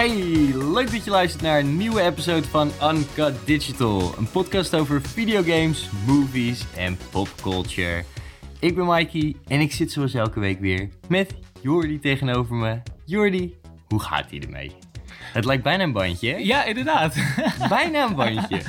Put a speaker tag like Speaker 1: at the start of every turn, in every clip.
Speaker 1: Hey, leuk dat je luistert naar een nieuwe episode van Uncut Digital. Een podcast over videogames, movies en popculture. Ik ben Mikey en ik zit zoals elke week weer met Jordi tegenover me. Jordi, hoe gaat ie ermee? Het lijkt bijna een bandje, hè?
Speaker 2: Ja, inderdaad.
Speaker 1: Bijna een bandje.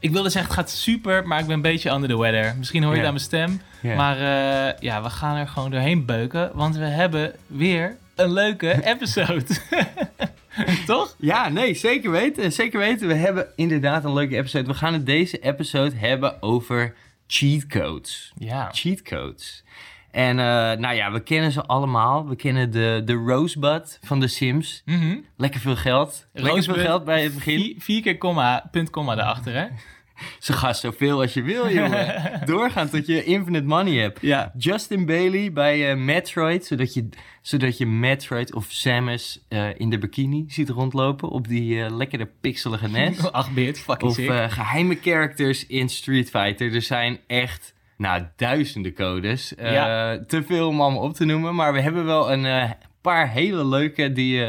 Speaker 2: ik wilde zeggen, het gaat super, maar ik ben een beetje under the weather. Misschien hoor je het aan mijn stem. Maar eh, ja, we gaan er gewoon doorheen beuken, want we hebben weer een leuke episode. Toch?
Speaker 1: Ja, nee, zeker weten. Zeker weten. We hebben inderdaad een leuke episode. We gaan het deze episode hebben over cheat codes.
Speaker 2: Ja.
Speaker 1: cheat codes. En eh, nou ja, we kennen ze allemaal. We kennen de, de Rosebud van The Sims.
Speaker 2: Mhm.
Speaker 1: Lekker veel geld. Lekker veel
Speaker 2: Rosebud,
Speaker 1: geld bij het begin.
Speaker 2: Vier, vier keer komma, punt komma daarachter, hè?
Speaker 1: Ze gaat zoveel als je wil, jongen. Doorgaan tot je infinite money hebt.
Speaker 2: Ja.
Speaker 1: Justin Bailey bij eh, Metroid, zodat je, zodat je Metroid of Samus eh, in de bikini ziet rondlopen op die eh, lekkere pixelige NES.
Speaker 2: Ach, beert, fucking
Speaker 1: Of eh, geheime characters in Street Fighter. Er zijn echt, nou, duizenden codes.
Speaker 2: Ja.
Speaker 1: Te veel om allemaal op te noemen. Maar we hebben wel een paar hele leuke die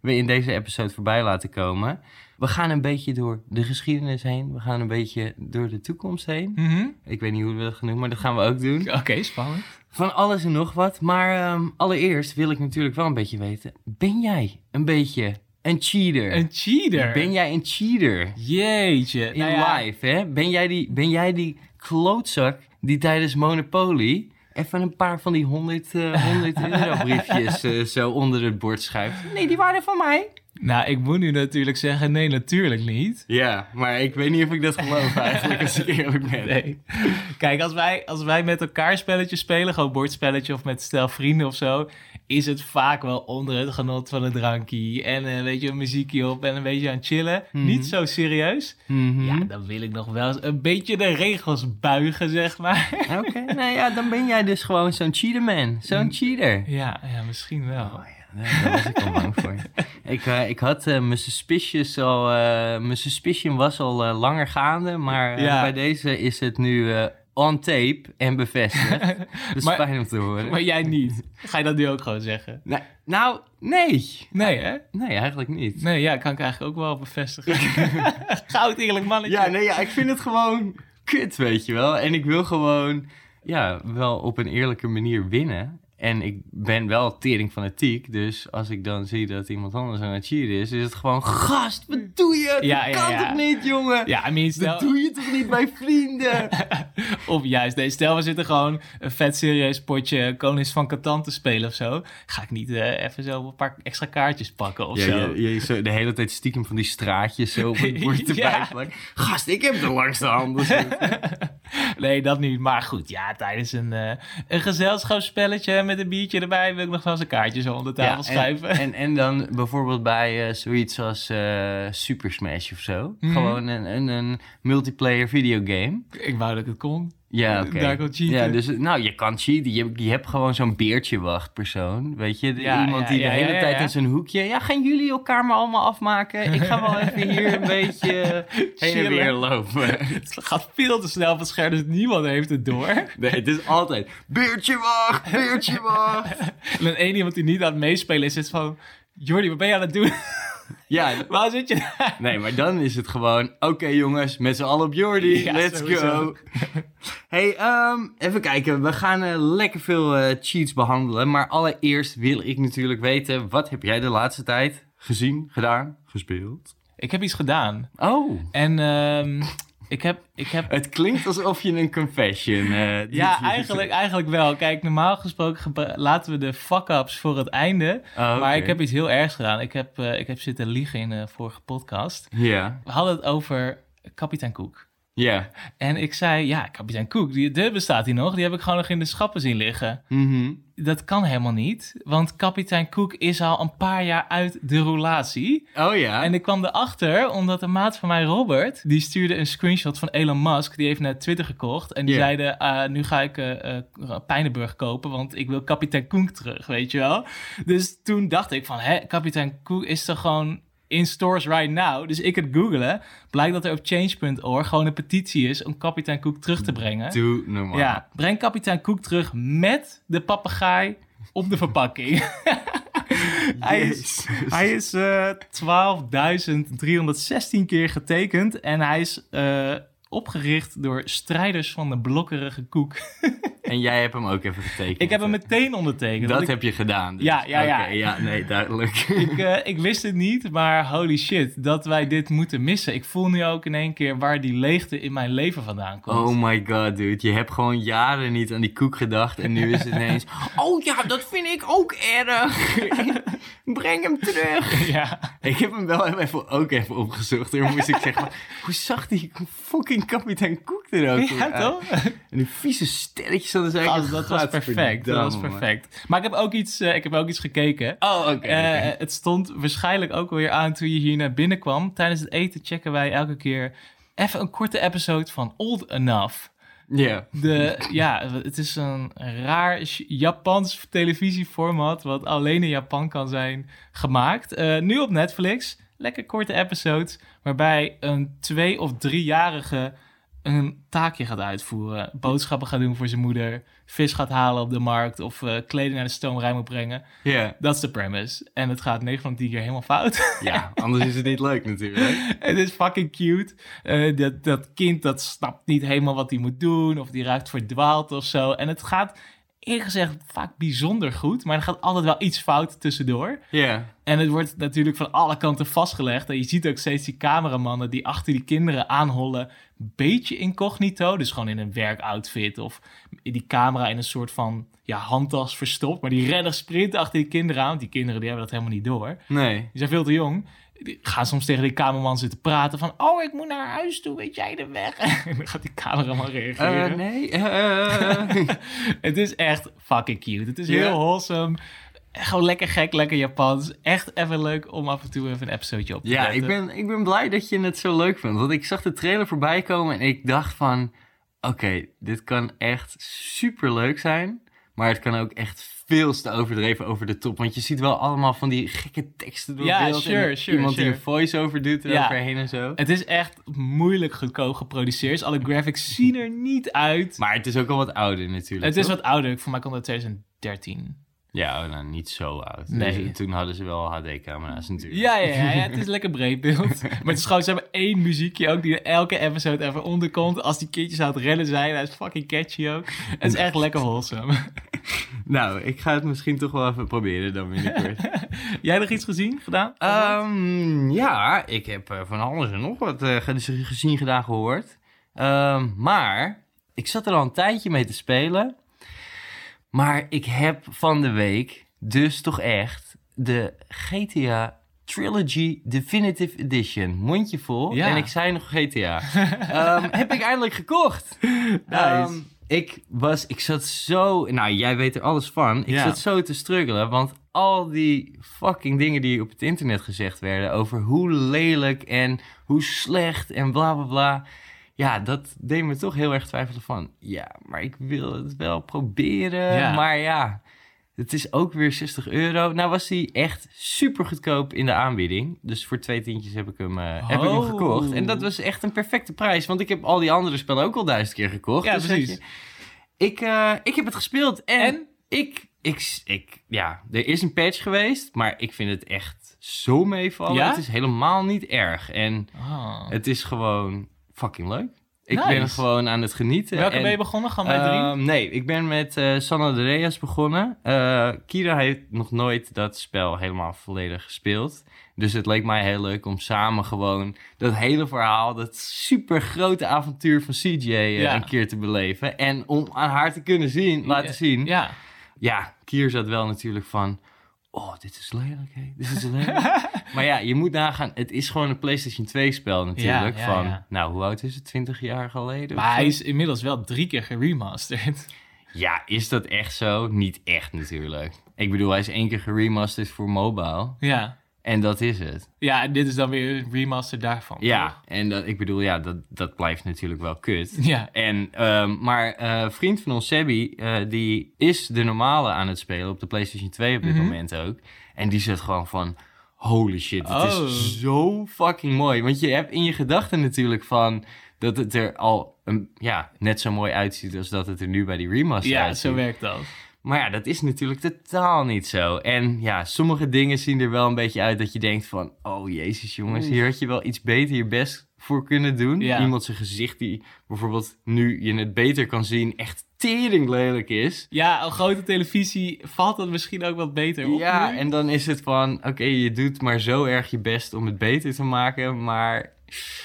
Speaker 1: we in deze episode voorbij laten komen. We gaan een beetje door de geschiedenis heen. We gaan een beetje door de toekomst heen.
Speaker 2: Mhm.
Speaker 1: Ik weet niet hoe we dat gaan doen, maar dat gaan we ook doen.
Speaker 2: Oké, spannend.
Speaker 1: Van alles en nog wat. Maar ehm, allereerst wil ik natuurlijk wel een beetje weten. Ben jij een beetje een cheater?
Speaker 2: Een cheater.
Speaker 1: Ben jij een cheater?
Speaker 2: Jeetje.
Speaker 1: In
Speaker 2: Nou ja,
Speaker 1: live, hè? Ben jij, die, ben jij die klootzak die tijdens Monopoly even een paar van die 100, eh 100 euro briefjes eh, zo onder het bord schuift? Nee, die waren van mij.
Speaker 2: Nou, ik moet nu natuurlijk zeggen, nee, natuurlijk niet.
Speaker 1: Ja, maar ik weet niet of ik dat geloof eigenlijk, als ik eerlijk ben.
Speaker 2: Nee. Kijk, als wij, als wij met elkaar spelletjes spelen, gewoon bordspelletje of met stel vrienden of zo, is het vaak wel onder het genot van een drankje en eh, weet je, een muziekje op en een beetje aan het chillen.
Speaker 1: Mhm.
Speaker 2: Niet zo serieus.
Speaker 1: Mhm.
Speaker 2: Ja, dan wil ik nog wel eens een beetje de regels buigen, zeg maar.
Speaker 1: Oké, nou ja, dan ben jij dus gewoon zo'n cheaterman. Zo'n cheater.
Speaker 2: ja, ja, misschien wel.
Speaker 1: Oh ja, daar daar was ik al bang voor. Ik, eh, ik had eh, mijn suspicious al... eh, mijn suspicion was al langer gaande, maar
Speaker 2: Ja.
Speaker 1: bij deze is het nu on tape en bevestigd.
Speaker 2: Maar-
Speaker 1: fijn om te horen.
Speaker 2: Maar jij niet. Ga je dat nu ook gewoon zeggen?
Speaker 1: Nee, nou, nee.
Speaker 2: Nee, hè?
Speaker 1: Nee, eigenlijk niet.
Speaker 2: Nee, ja, kan ik eigenlijk ook wel bevestigen. Goud eerlijk mannetje.
Speaker 1: Ja, nee, ja, ik vind het gewoon kut, weet je wel. En ik wil gewoon, ja, wel op een eerlijke manier winnen. En ik ben wel tering fanatiek, dus als ik dan zie dat iemand anders aan het cheaten is, is het gewoon, gast, wat doe je?
Speaker 2: Ja,
Speaker 1: dat
Speaker 2: ja,
Speaker 1: kan
Speaker 2: ja.
Speaker 1: toch niet, jongen?
Speaker 2: Ja, I mean, stel,
Speaker 1: Dat doe je toch niet bij vrienden?
Speaker 2: Of juist, nee, stel we zitten gewoon een vet serieus potje Konings van Catan te spelen of zo. Ga ik niet eh, even zo een paar extra kaartjes pakken of
Speaker 1: Ja,
Speaker 2: zo.
Speaker 1: je, zo de hele tijd stiekem van die straatjes zo op het bord erbij plakken. Gast, ik heb de langste handen.
Speaker 2: Nee, dat niet. Maar goed, ja, tijdens een, eh, een gezelschapsspelletje met een biertje erbij wil ik nog wel eens een kaartje zo onder tafel
Speaker 1: en,
Speaker 2: schuiven.
Speaker 1: en, en dan bijvoorbeeld bij eh, zoiets als eh, Super Smash of zo.
Speaker 2: Mhm.
Speaker 1: Gewoon een, een, een multiplayer videogame.
Speaker 2: Ik wou dat ik het kon.
Speaker 1: Ja, oké.
Speaker 2: Cheaten.
Speaker 1: Ja, dus nou, je kan cheaten. Je, je hebt gewoon zo'n beertje wachtpersoon. Weet je,
Speaker 2: Ja,
Speaker 1: iemand
Speaker 2: ja,
Speaker 1: die
Speaker 2: ja,
Speaker 1: de hele tijd in zijn hoekje... Ja, gaan jullie elkaar maar allemaal afmaken? Ik ga wel even hier een beetje heen en weer lopen.
Speaker 2: Het gaat veel te snel het scherm, dus niemand heeft het door.
Speaker 1: Nee, het is altijd... Beertje wacht, beertje wacht.
Speaker 2: En dan één iemand die niet aan het meespelen is, is van... Jordi, wat ben je aan het doen?
Speaker 1: Ja,
Speaker 2: Waar zit je daar?
Speaker 1: Nee, maar dan is het gewoon... Oké jongens, met z'n allen op Jordi.
Speaker 2: Ja,
Speaker 1: Let's
Speaker 2: sowieso.
Speaker 1: go. hey, ehm, even kijken. We gaan eh, lekker veel eh, cheats behandelen. Maar allereerst wil ik natuurlijk weten... Wat heb jij de laatste tijd gezien, gedaan, gespeeld?
Speaker 2: Ik heb iets gedaan.
Speaker 1: Oh,
Speaker 2: En ehm, ik heb... Ik heb
Speaker 1: het klinkt alsof je een confession... doet
Speaker 2: ja, eigenlijk, eigenlijk wel. Kijk, normaal gesproken laten we de fuck-ups voor het einde.
Speaker 1: Oh.
Speaker 2: Maar ik heb iets heel ergs gedaan. Ik heb, eh, ik heb zitten liegen in de vorige podcast.
Speaker 1: Ja,
Speaker 2: We hadden het over kapitein Koek.
Speaker 1: Ja.
Speaker 2: En ik zei, ja, kapitein Koek, die, de bestaat die nog. Die heb ik gewoon nog in de schappen zien liggen.
Speaker 1: Mhm.
Speaker 2: Dat kan helemaal niet, want kapitein Koek is al een paar jaar uit de roulatie.
Speaker 1: Oh ja.
Speaker 2: En ik kwam erachter omdat een maat van mij, Robert, die stuurde een screenshot van Elon Musk. Die heeft net Twitter gekocht. En die zeiden, ah, nu ga ik eh, Pijnenburg kopen, want ik wil kapitein Koek terug, weet je wel. Dus toen dacht ik van, hè, kapitein Koek is toch gewoon in stores right now. Dus ik het googelen. Blijkt dat er op change.org gewoon een petitie is om kapitein Koek terug te brengen.
Speaker 1: Doe normaal.
Speaker 2: Ja, breng kapitein Koek terug met de papegaai op de verpakking. Hij is, hij is eh 12.316 keer getekend en hij is eh, opgericht door strijders van de blokkerige koek.
Speaker 1: En jij hebt hem ook even getekend.
Speaker 2: Ik heb hem meteen ondertekend.
Speaker 1: Dat
Speaker 2: ik,
Speaker 1: heb je gedaan. dus.
Speaker 2: Ja, ja, ja.
Speaker 1: Nee, duidelijk.
Speaker 2: ik, eh, ik wist het niet, maar holy shit, dat wij dit moeten missen. Ik voel nu ook in één keer waar die leegte in mijn leven vandaan komt.
Speaker 1: Oh my god, dude. Je hebt gewoon jaren niet aan die koek gedacht. En nu is het ineens... Oh ja, dat vind ik ook erg. Breng hem terug.
Speaker 2: Ja.
Speaker 1: Ik heb hem wel even, ook even opgezocht. Toen moest ik zeggen, maar, hoe zag die fucking kapitein Koek er ook
Speaker 2: Ja,
Speaker 1: uit?
Speaker 2: toch?
Speaker 1: En die vieze sterretjes aan de zijkant.
Speaker 2: Dat was perfect. Dat was perfect. Maar ik heb ook iets, eh, ik heb ook iets gekeken.
Speaker 1: Oh, oké.
Speaker 2: Eh, het stond waarschijnlijk ook alweer aan toen je hier naar binnen kwam. Tijdens het eten checken wij elke keer even een korte episode van Old Enough.
Speaker 1: Ja.
Speaker 2: De, ja, het is een raar Japans televisieformat wat alleen in Japan kan zijn gemaakt. Eh, nu op Netflix. Lekker korte episodes waarbij een twee- of driejarige een taakje gaat uitvoeren. Boodschappen gaat doen voor zijn moeder. Vis gaat halen op de markt of eh, kleding naar de stoomrij moet brengen.
Speaker 1: Ja.
Speaker 2: Dat is de premise. En het gaat 9 van 10 keer helemaal fout.
Speaker 1: Ja, anders is het niet leuk natuurlijk.
Speaker 2: het is fucking cute. Eh, dat, dat kind dat snapt niet helemaal wat hij moet doen. Of die raakt verdwaald of zo. En het gaat eerlijk gezegd vaak bijzonder goed. Maar er gaat altijd wel iets fout tussendoor.
Speaker 1: Ja.
Speaker 2: En het wordt natuurlijk van alle kanten vastgelegd. En je ziet ook steeds die cameramannen die achter die kinderen aanhollen. Beetje incognito. Dus gewoon in een werkoutfit. Of die camera in een soort van ja, handtas verstopt. Maar die rennen sprinten achter die kinderen aan. Want die kinderen die hebben dat helemaal niet door.
Speaker 1: Nee.
Speaker 2: Die zijn veel te jong. Gaan soms tegen die cameraman zitten praten van... Oh, ik moet naar huis toe, weet jij de weg? en dan gaat die cameraman reageren.
Speaker 1: Eh, nee. eh,
Speaker 2: het is echt fucking cute. Het is heel wholesome. Gewoon lekker gek, lekker Japans. Echt even leuk om af en toe even een episodeje op te
Speaker 1: ja,
Speaker 2: zetten.
Speaker 1: ik ben, ik ben blij dat je het zo leuk vindt. Want ik zag de trailer voorbij komen en ik dacht van... Oké, dit kan echt super leuk zijn. Maar het kan ook echt veel te overdreven over de top. Want je ziet wel allemaal van die gekke teksten door
Speaker 2: Ja,
Speaker 1: beeld.
Speaker 2: sure,
Speaker 1: en
Speaker 2: sure,
Speaker 1: iemand die een voice-over doet
Speaker 2: Ja.
Speaker 1: eroverheen en zo.
Speaker 2: Het is echt moeilijk goedkoop geproduceerd. Alle graphics zien er niet uit.
Speaker 1: Maar het is ook al wat ouder natuurlijk.
Speaker 2: het is wat ouder. Voor mij komt het 2013.
Speaker 1: Ja, nou, niet zo oud.
Speaker 2: Nee.
Speaker 1: Dus toen hadden ze wel HD-camera's natuurlijk.
Speaker 2: Ja, ja, ja, ja, het is lekker breed beeld. maar het is gewoon, ze hebben één muziekje ook die elke episode even onderkomt. Als die kindjes aan het rennen zijn, hij is fucking catchy ook. Het is echt lekker wholesome.
Speaker 1: Nou, ik ga het misschien toch wel even proberen dan binnenkort.
Speaker 2: Jij nog iets gezien, gedaan?
Speaker 1: Ehm, ja, ik heb eh, van alles en nog wat eh, ge- gezien, gedaan, gehoord. Ehm, maar ik zat er al een tijdje mee te spelen. Maar ik heb van de week dus toch echt de GTA Trilogy Definitive Edition. Mondje vol.
Speaker 2: Ja.
Speaker 1: En ik zei nog GTA. Ehm, heb ik eindelijk gekocht. Ehm, ik was, ik zat zo, nou jij weet er alles van. Ik
Speaker 2: Ja.
Speaker 1: zat zo te struggelen, want al die fucking dingen die op het internet gezegd werden over hoe lelijk en hoe slecht en bla bla bla. Ja, dat deed me toch heel erg twijfelen van, ja, maar ik wil het wel proberen,
Speaker 2: Ja.
Speaker 1: maar ja, het is ook weer 60 euro. Nou was die echt super goedkoop in de aanbieding. Dus voor twee tientjes heb ik hem, eh, heb ik hem
Speaker 2: Oh.
Speaker 1: gekocht. En dat was echt een perfecte prijs, want ik heb al die andere spellen ook al duizend keer gekocht.
Speaker 2: Ja,
Speaker 1: Dus
Speaker 2: precies.
Speaker 1: je, ik, eh, ik heb het gespeeld en,
Speaker 2: En?
Speaker 1: Ik, ik, ik, ja, er is een patch geweest, maar ik vind het echt zo meevallen.
Speaker 2: Ja?
Speaker 1: Het is helemaal niet erg en
Speaker 2: Ah.
Speaker 1: het is gewoon fucking leuk. Ik
Speaker 2: Nice.
Speaker 1: ben gewoon aan het genieten.
Speaker 2: Welke
Speaker 1: en,
Speaker 2: ben je begonnen? Gewoon bij drie?
Speaker 1: Ehm, nee, ik ben met eh San Andreas begonnen. Eh, Kira heeft nog nooit dat spel helemaal volledig gespeeld. Dus het leek mij heel leuk om samen gewoon dat hele verhaal, dat super grote avontuur van CJ eh,
Speaker 2: Ja.
Speaker 1: een keer te beleven. En om aan haar te kunnen zien, laten zien.
Speaker 2: Ja.
Speaker 1: Ja, Kier zat wel natuurlijk van. Oh, dit is lelijk, hè? Dit is lelijk. maar ja, je moet nagaan, het is gewoon een PlayStation 2 spel natuurlijk.
Speaker 2: Ja, ja,
Speaker 1: van,
Speaker 2: ja.
Speaker 1: nou, hoe oud is het? 20 jaar geleden?
Speaker 2: Maar hij is inmiddels wel drie keer geremasterd.
Speaker 1: Ja, is dat echt zo? Niet echt natuurlijk. Ik bedoel, hij is één keer geremasterd voor mobile.
Speaker 2: ja.
Speaker 1: En dat is het.
Speaker 2: Ja, en dit is dan weer een remaster daarvan.
Speaker 1: Ja, en dat, ik bedoel, ja, dat, dat blijft natuurlijk wel kut.
Speaker 2: Ja.
Speaker 1: En, ehm, maar een vriend van ons, Sebby, eh, die is de normale aan het spelen op de PlayStation 2 op dit
Speaker 2: Mhm.
Speaker 1: moment ook. En die zegt gewoon van, holy shit, het
Speaker 2: Oh.
Speaker 1: is zo fucking mooi. Want je hebt in je gedachten natuurlijk van dat het er al een, ja, net zo mooi uitziet als dat het er nu bij die remaster
Speaker 2: Ja,
Speaker 1: uitziet.
Speaker 2: zo werkt dat.
Speaker 1: Maar ja, dat is natuurlijk totaal niet zo. En ja, sommige dingen zien er wel een beetje uit dat je denkt van... Oh jezus jongens, hier had je wel iets beter je best voor kunnen doen.
Speaker 2: Ja.
Speaker 1: Iemand zijn gezicht die bijvoorbeeld nu je het beter kan zien... echt tering lelijk is.
Speaker 2: Ja, een grote televisie valt dat misschien ook wat beter op.
Speaker 1: Ja,
Speaker 2: nu.
Speaker 1: en dan is het van... Oké, je doet maar zo erg je best om het beter te maken... maar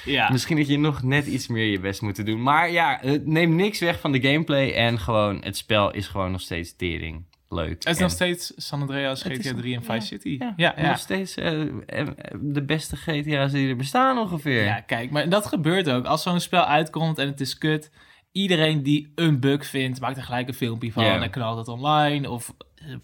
Speaker 2: ja.
Speaker 1: Misschien dat je nog net iets meer je best moet doen. Maar ja, het neemt niks weg van de gameplay. En gewoon, het spel is gewoon nog steeds tering. Leuk.
Speaker 2: Het is
Speaker 1: En-
Speaker 2: nog steeds San Andreas,
Speaker 1: is
Speaker 2: GTA 3 en Vice City.
Speaker 1: Ja,
Speaker 2: ja, ja.
Speaker 1: nog steeds eh, eh, de beste GTA's die er bestaan ongeveer.
Speaker 2: Ja, kijk, maar dat gebeurt ook. Als zo'n spel uitkomt en het is kut, iedereen die een bug vindt, maakt er gelijk een filmpje van
Speaker 1: Ja.
Speaker 2: en knalt het online of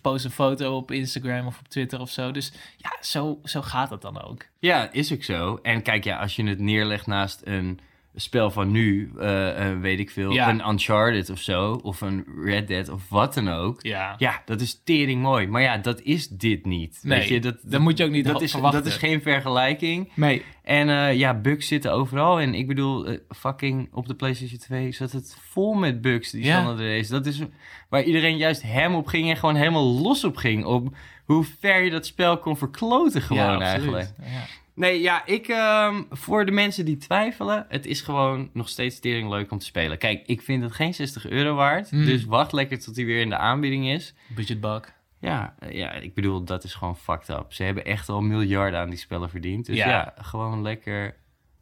Speaker 2: post een foto op Instagram of op Twitter of zo. Dus ja, zo, zo gaat het dan ook.
Speaker 1: Ja, is ook zo. En kijk, ja, als je het neerlegt naast een spel van nu, eh, eh, weet ik veel,
Speaker 2: Ja.
Speaker 1: een Uncharted of zo, of een Red Dead of wat dan ook.
Speaker 2: Ja,
Speaker 1: Ja, dat is tering mooi. Maar ja, dat is dit niet.
Speaker 2: Nee,
Speaker 1: weet je, dat,
Speaker 2: dat moet je ook niet
Speaker 1: dat is,
Speaker 2: verwachten.
Speaker 1: dat is geen vergelijking.
Speaker 2: nee.
Speaker 1: En eh, ja, bugs zitten overal. En ik bedoel, fucking op de PlayStation 2 zat het vol met bugs die
Speaker 2: Ja.
Speaker 1: standaard race. Dat is waar iedereen juist hem op ging en gewoon helemaal los op ging. Op hoe ver je dat spel kon verkloten gewoon
Speaker 2: ja,
Speaker 1: eigenlijk.
Speaker 2: Ja.
Speaker 1: Nee, ja, ik, ehm, voor de mensen die twijfelen, het is gewoon nog steeds tering leuk om te spelen. Kijk, ik vind het geen 60 euro waard.
Speaker 2: Mm.
Speaker 1: Dus wacht lekker tot hij weer in de aanbieding is.
Speaker 2: Budgetbug.
Speaker 1: Ja, eh, ja, ik bedoel, dat is gewoon fucked up. Ze hebben echt al miljarden aan die spellen verdiend. Dus
Speaker 2: Ja.
Speaker 1: ja, gewoon lekker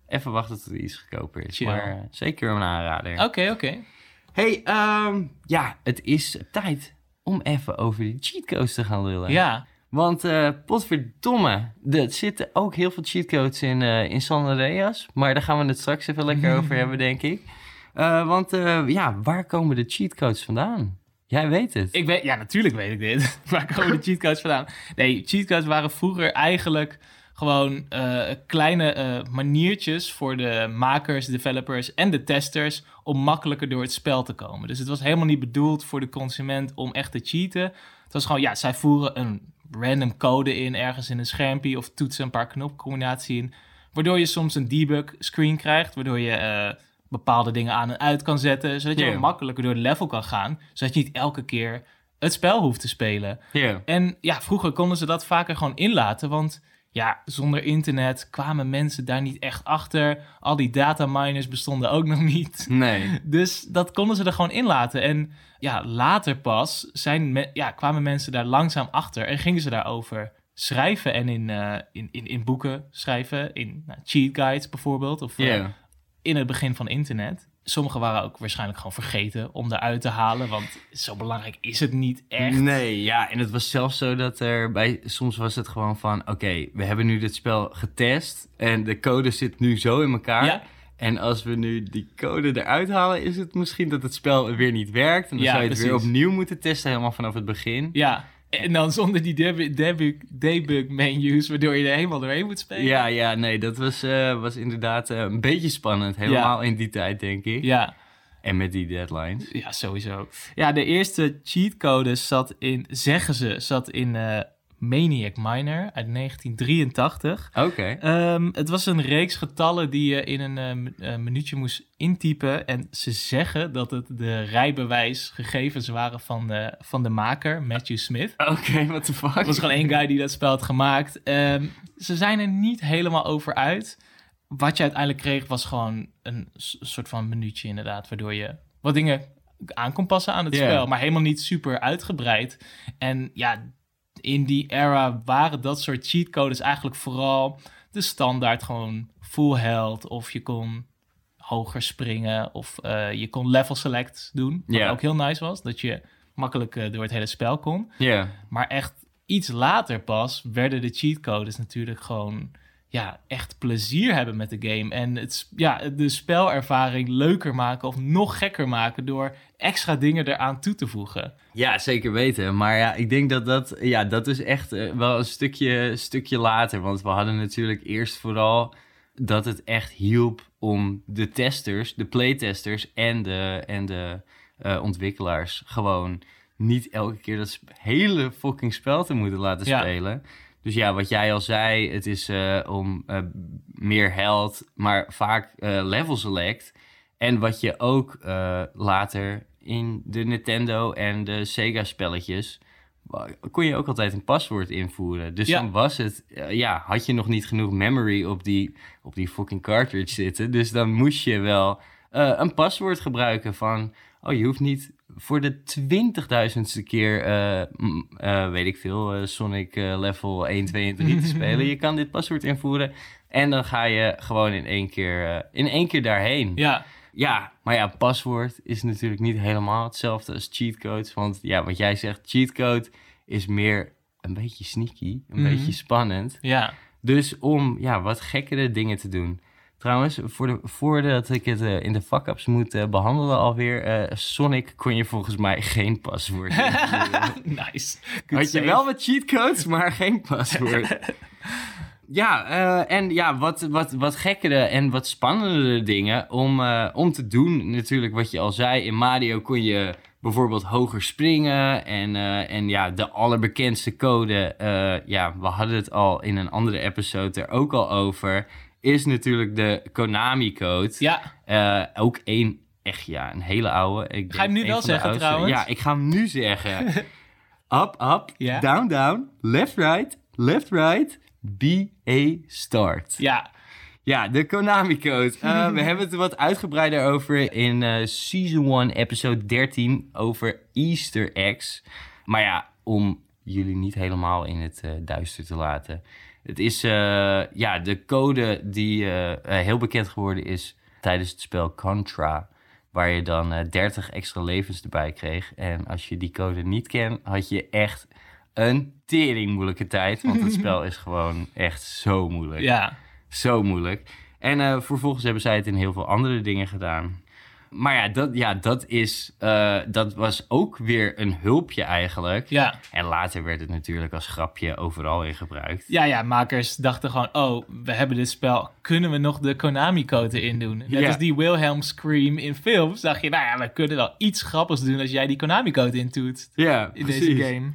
Speaker 1: even wachten tot hij iets goedkoper is.
Speaker 2: Chill.
Speaker 1: Maar eh, zeker een aanrader.
Speaker 2: Oké, oké.
Speaker 1: Hey, ehm, ja, het is tijd om even over die cheatcodes te gaan lullen.
Speaker 2: Ja,
Speaker 1: Want eh potverdomme, er zitten ook heel veel cheatcodes in, eh in San Andreas. Maar daar gaan we het straks even lekker over hebben, denk ik. Eh, want ja, waar komen de cheatcodes vandaan? Jij weet het.
Speaker 2: ik weet, ja, natuurlijk weet ik dit. Waar komen de cheatcodes vandaan? Nee, cheatcodes waren vroeger eigenlijk gewoon kleine maniertjes voor de makers, developers en de testers om makkelijker door het spel te komen. Dus het was helemaal niet bedoeld voor de consument om echt te cheaten. Het was gewoon, ja, zij voeren een random code in ergens in een schermpje of toetsen een paar knopcombinaties in. Waardoor je soms een debug screen krijgt, waardoor je eh, bepaalde dingen aan en uit kan zetten, zodat je makkelijker door het level kan gaan, zodat je niet elke keer het spel hoeft te spelen. En ja, vroeger konden ze dat vaker gewoon inlaten, want ja, zonder internet kwamen mensen daar niet echt achter. Al die dataminers bestonden ook nog niet.
Speaker 1: Nee.
Speaker 2: Dus dat konden ze er gewoon inlaten. En ja, later pas zijn me- ja, kwamen mensen daar langzaam achter en gingen ze daarover schrijven en in, eh, in, in, in boeken schrijven, in nou, cheat guides bijvoorbeeld, of eh, in het begin van internet. Sommige waren ook waarschijnlijk gewoon vergeten om eruit te halen, want zo belangrijk is het niet echt.
Speaker 1: Nee, ja, en het was zelfs zo dat er bij... Soms was het gewoon van, oké, we hebben nu dit spel getest... en de code zit nu zo in elkaar...
Speaker 2: Ja.
Speaker 1: En als we nu die code eruit halen, is het misschien dat het spel weer niet werkt. En dan
Speaker 2: Ja,
Speaker 1: zou je het weer opnieuw moeten testen, helemaal vanaf het begin.
Speaker 2: Ja, en dan zonder die debug, debug, debug menus, waardoor je er helemaal doorheen moet spelen.
Speaker 1: Ja, ja, nee, dat was, eh, was inderdaad eh, een beetje spannend. Helemaal in die tijd, denk ik.
Speaker 2: Ja,
Speaker 1: En met die deadlines.
Speaker 2: ja, sowieso. Ja, de eerste cheatcode zat in, zeggen ze, zat in eh, Maniac Miner uit 1983.
Speaker 1: Oké.
Speaker 2: Ehm, het was een reeks getallen die je in een eh, eh, minuutje moest intypen. En ze zeggen dat het de rijbewijsgegevens waren van de, van de maker, Matthew Smith.
Speaker 1: Oké, what the fuck?
Speaker 2: Er was gewoon één guy die dat spel had gemaakt. Ehm, ze zijn er niet helemaal over uit. Wat je uiteindelijk kreeg was gewoon een soort van minuutje inderdaad. Waardoor je wat dingen aan kon passen aan het spel. Maar helemaal niet super uitgebreid. En ja, in die era waren dat soort cheatcodes eigenlijk vooral de standaard gewoon full health. Of je kon hoger springen. Of eh, je kon level select doen. Wat ook heel nice was. Dat je makkelijk eh, door het hele spel kon.
Speaker 1: Ja.
Speaker 2: Maar echt iets later pas werden de cheatcodes natuurlijk gewoon ja, echt plezier hebben met de game. En het, ja, de spelervaring leuker maken of nog gekker maken door extra dingen eraan toe te voegen.
Speaker 1: Ja, zeker weten. Maar ja, ik denk dat dat, ja, dat is echt eh, wel een stukje, stukje later. Want we hadden natuurlijk eerst vooral dat het echt hielp om de testers, de playtesters en de, en de eh, ontwikkelaars gewoon niet elke keer dat hele fucking spel te moeten laten
Speaker 2: Ja.
Speaker 1: spelen. Dus ja, wat jij al zei, het is eh, om eh, meer health, maar vaak eh, level select. En wat je ook later in de Nintendo en de Sega spelletjes kon je ook altijd een paswoord invoeren. Dus
Speaker 2: Ja.
Speaker 1: dan was het, ja, had je nog niet genoeg memory op die, op die fucking cartridge zitten. Dus dan moest je wel een paswoord gebruiken van, oh, je hoeft niet voor de twintigduizendste keer, eh, eh, weet ik veel, eh, Sonic level 1, 2 en 3 te spelen. Je kan dit paswoord invoeren en dan ga je gewoon in één keer, in één keer daarheen.
Speaker 2: Ja,
Speaker 1: Ja, maar ja, paswoord is natuurlijk niet helemaal hetzelfde als cheatcodes. Want ja, wat jij zegt, cheatcode is meer een beetje sneaky, een
Speaker 2: Mhm.
Speaker 1: beetje spannend.
Speaker 2: ja.
Speaker 1: Dus om ja, wat gekkere dingen te doen. Trouwens, voor de, voordat ik het eh, in de fuck-ups moet eh, behandelen alweer, eh, Sonic kon je volgens mij geen paswoord
Speaker 2: nice. Good
Speaker 1: Had je wel wat cheatcodes, maar geen paswoord. ja, en ja, wat, wat, wat gekkere en wat spannendere dingen om, om te doen. Natuurlijk, wat je al zei, in Mario kon je bijvoorbeeld hoger springen. En, en ja, de allerbekendste code, ja, we hadden het al in een andere episode er ook al over, is natuurlijk de Konami-code.
Speaker 2: Ja,
Speaker 1: Eh, ook één, echt ja, een hele oude. Ik
Speaker 2: Ga je hem nu wel zeggen,
Speaker 1: oudste.
Speaker 2: trouwens?
Speaker 1: Ja, ik ga hem nu zeggen. up, up,
Speaker 2: Ja.
Speaker 1: down, down, left, right, left, right, B-A start.
Speaker 2: ja.
Speaker 1: Ja, de Konami-code. Eh, we hebben het er wat uitgebreider over in eh, Season 1, episode 13, over Easter eggs. Maar ja, om jullie niet helemaal in het duister te laten. Het is eh, ja, de code die eh, eh, heel bekend geworden is tijdens het spel Contra. Waar je dan eh 30 extra levens erbij kreeg. En als je die code niet kent, had je echt een tering moeilijke tijd. Want het spel is gewoon echt zo moeilijk.
Speaker 2: Ja,
Speaker 1: Zo moeilijk. En eh, vervolgens hebben zij het in heel veel andere dingen gedaan. Maar ja, dat, ja, dat, is, eh, dat was ook weer een hulpje eigenlijk.
Speaker 2: ja.
Speaker 1: En later werd het natuurlijk als grapje overal in gebruikt.
Speaker 2: Ja, ja, makers dachten gewoon, oh, we hebben dit spel, kunnen we nog de Konami-code in doen? Net
Speaker 1: Ja.
Speaker 2: als die Wilhelm Scream in films, dacht je, nou ja, we kunnen wel iets grappigs doen als jij die Konami-code intoet
Speaker 1: Ja,
Speaker 2: in deze game.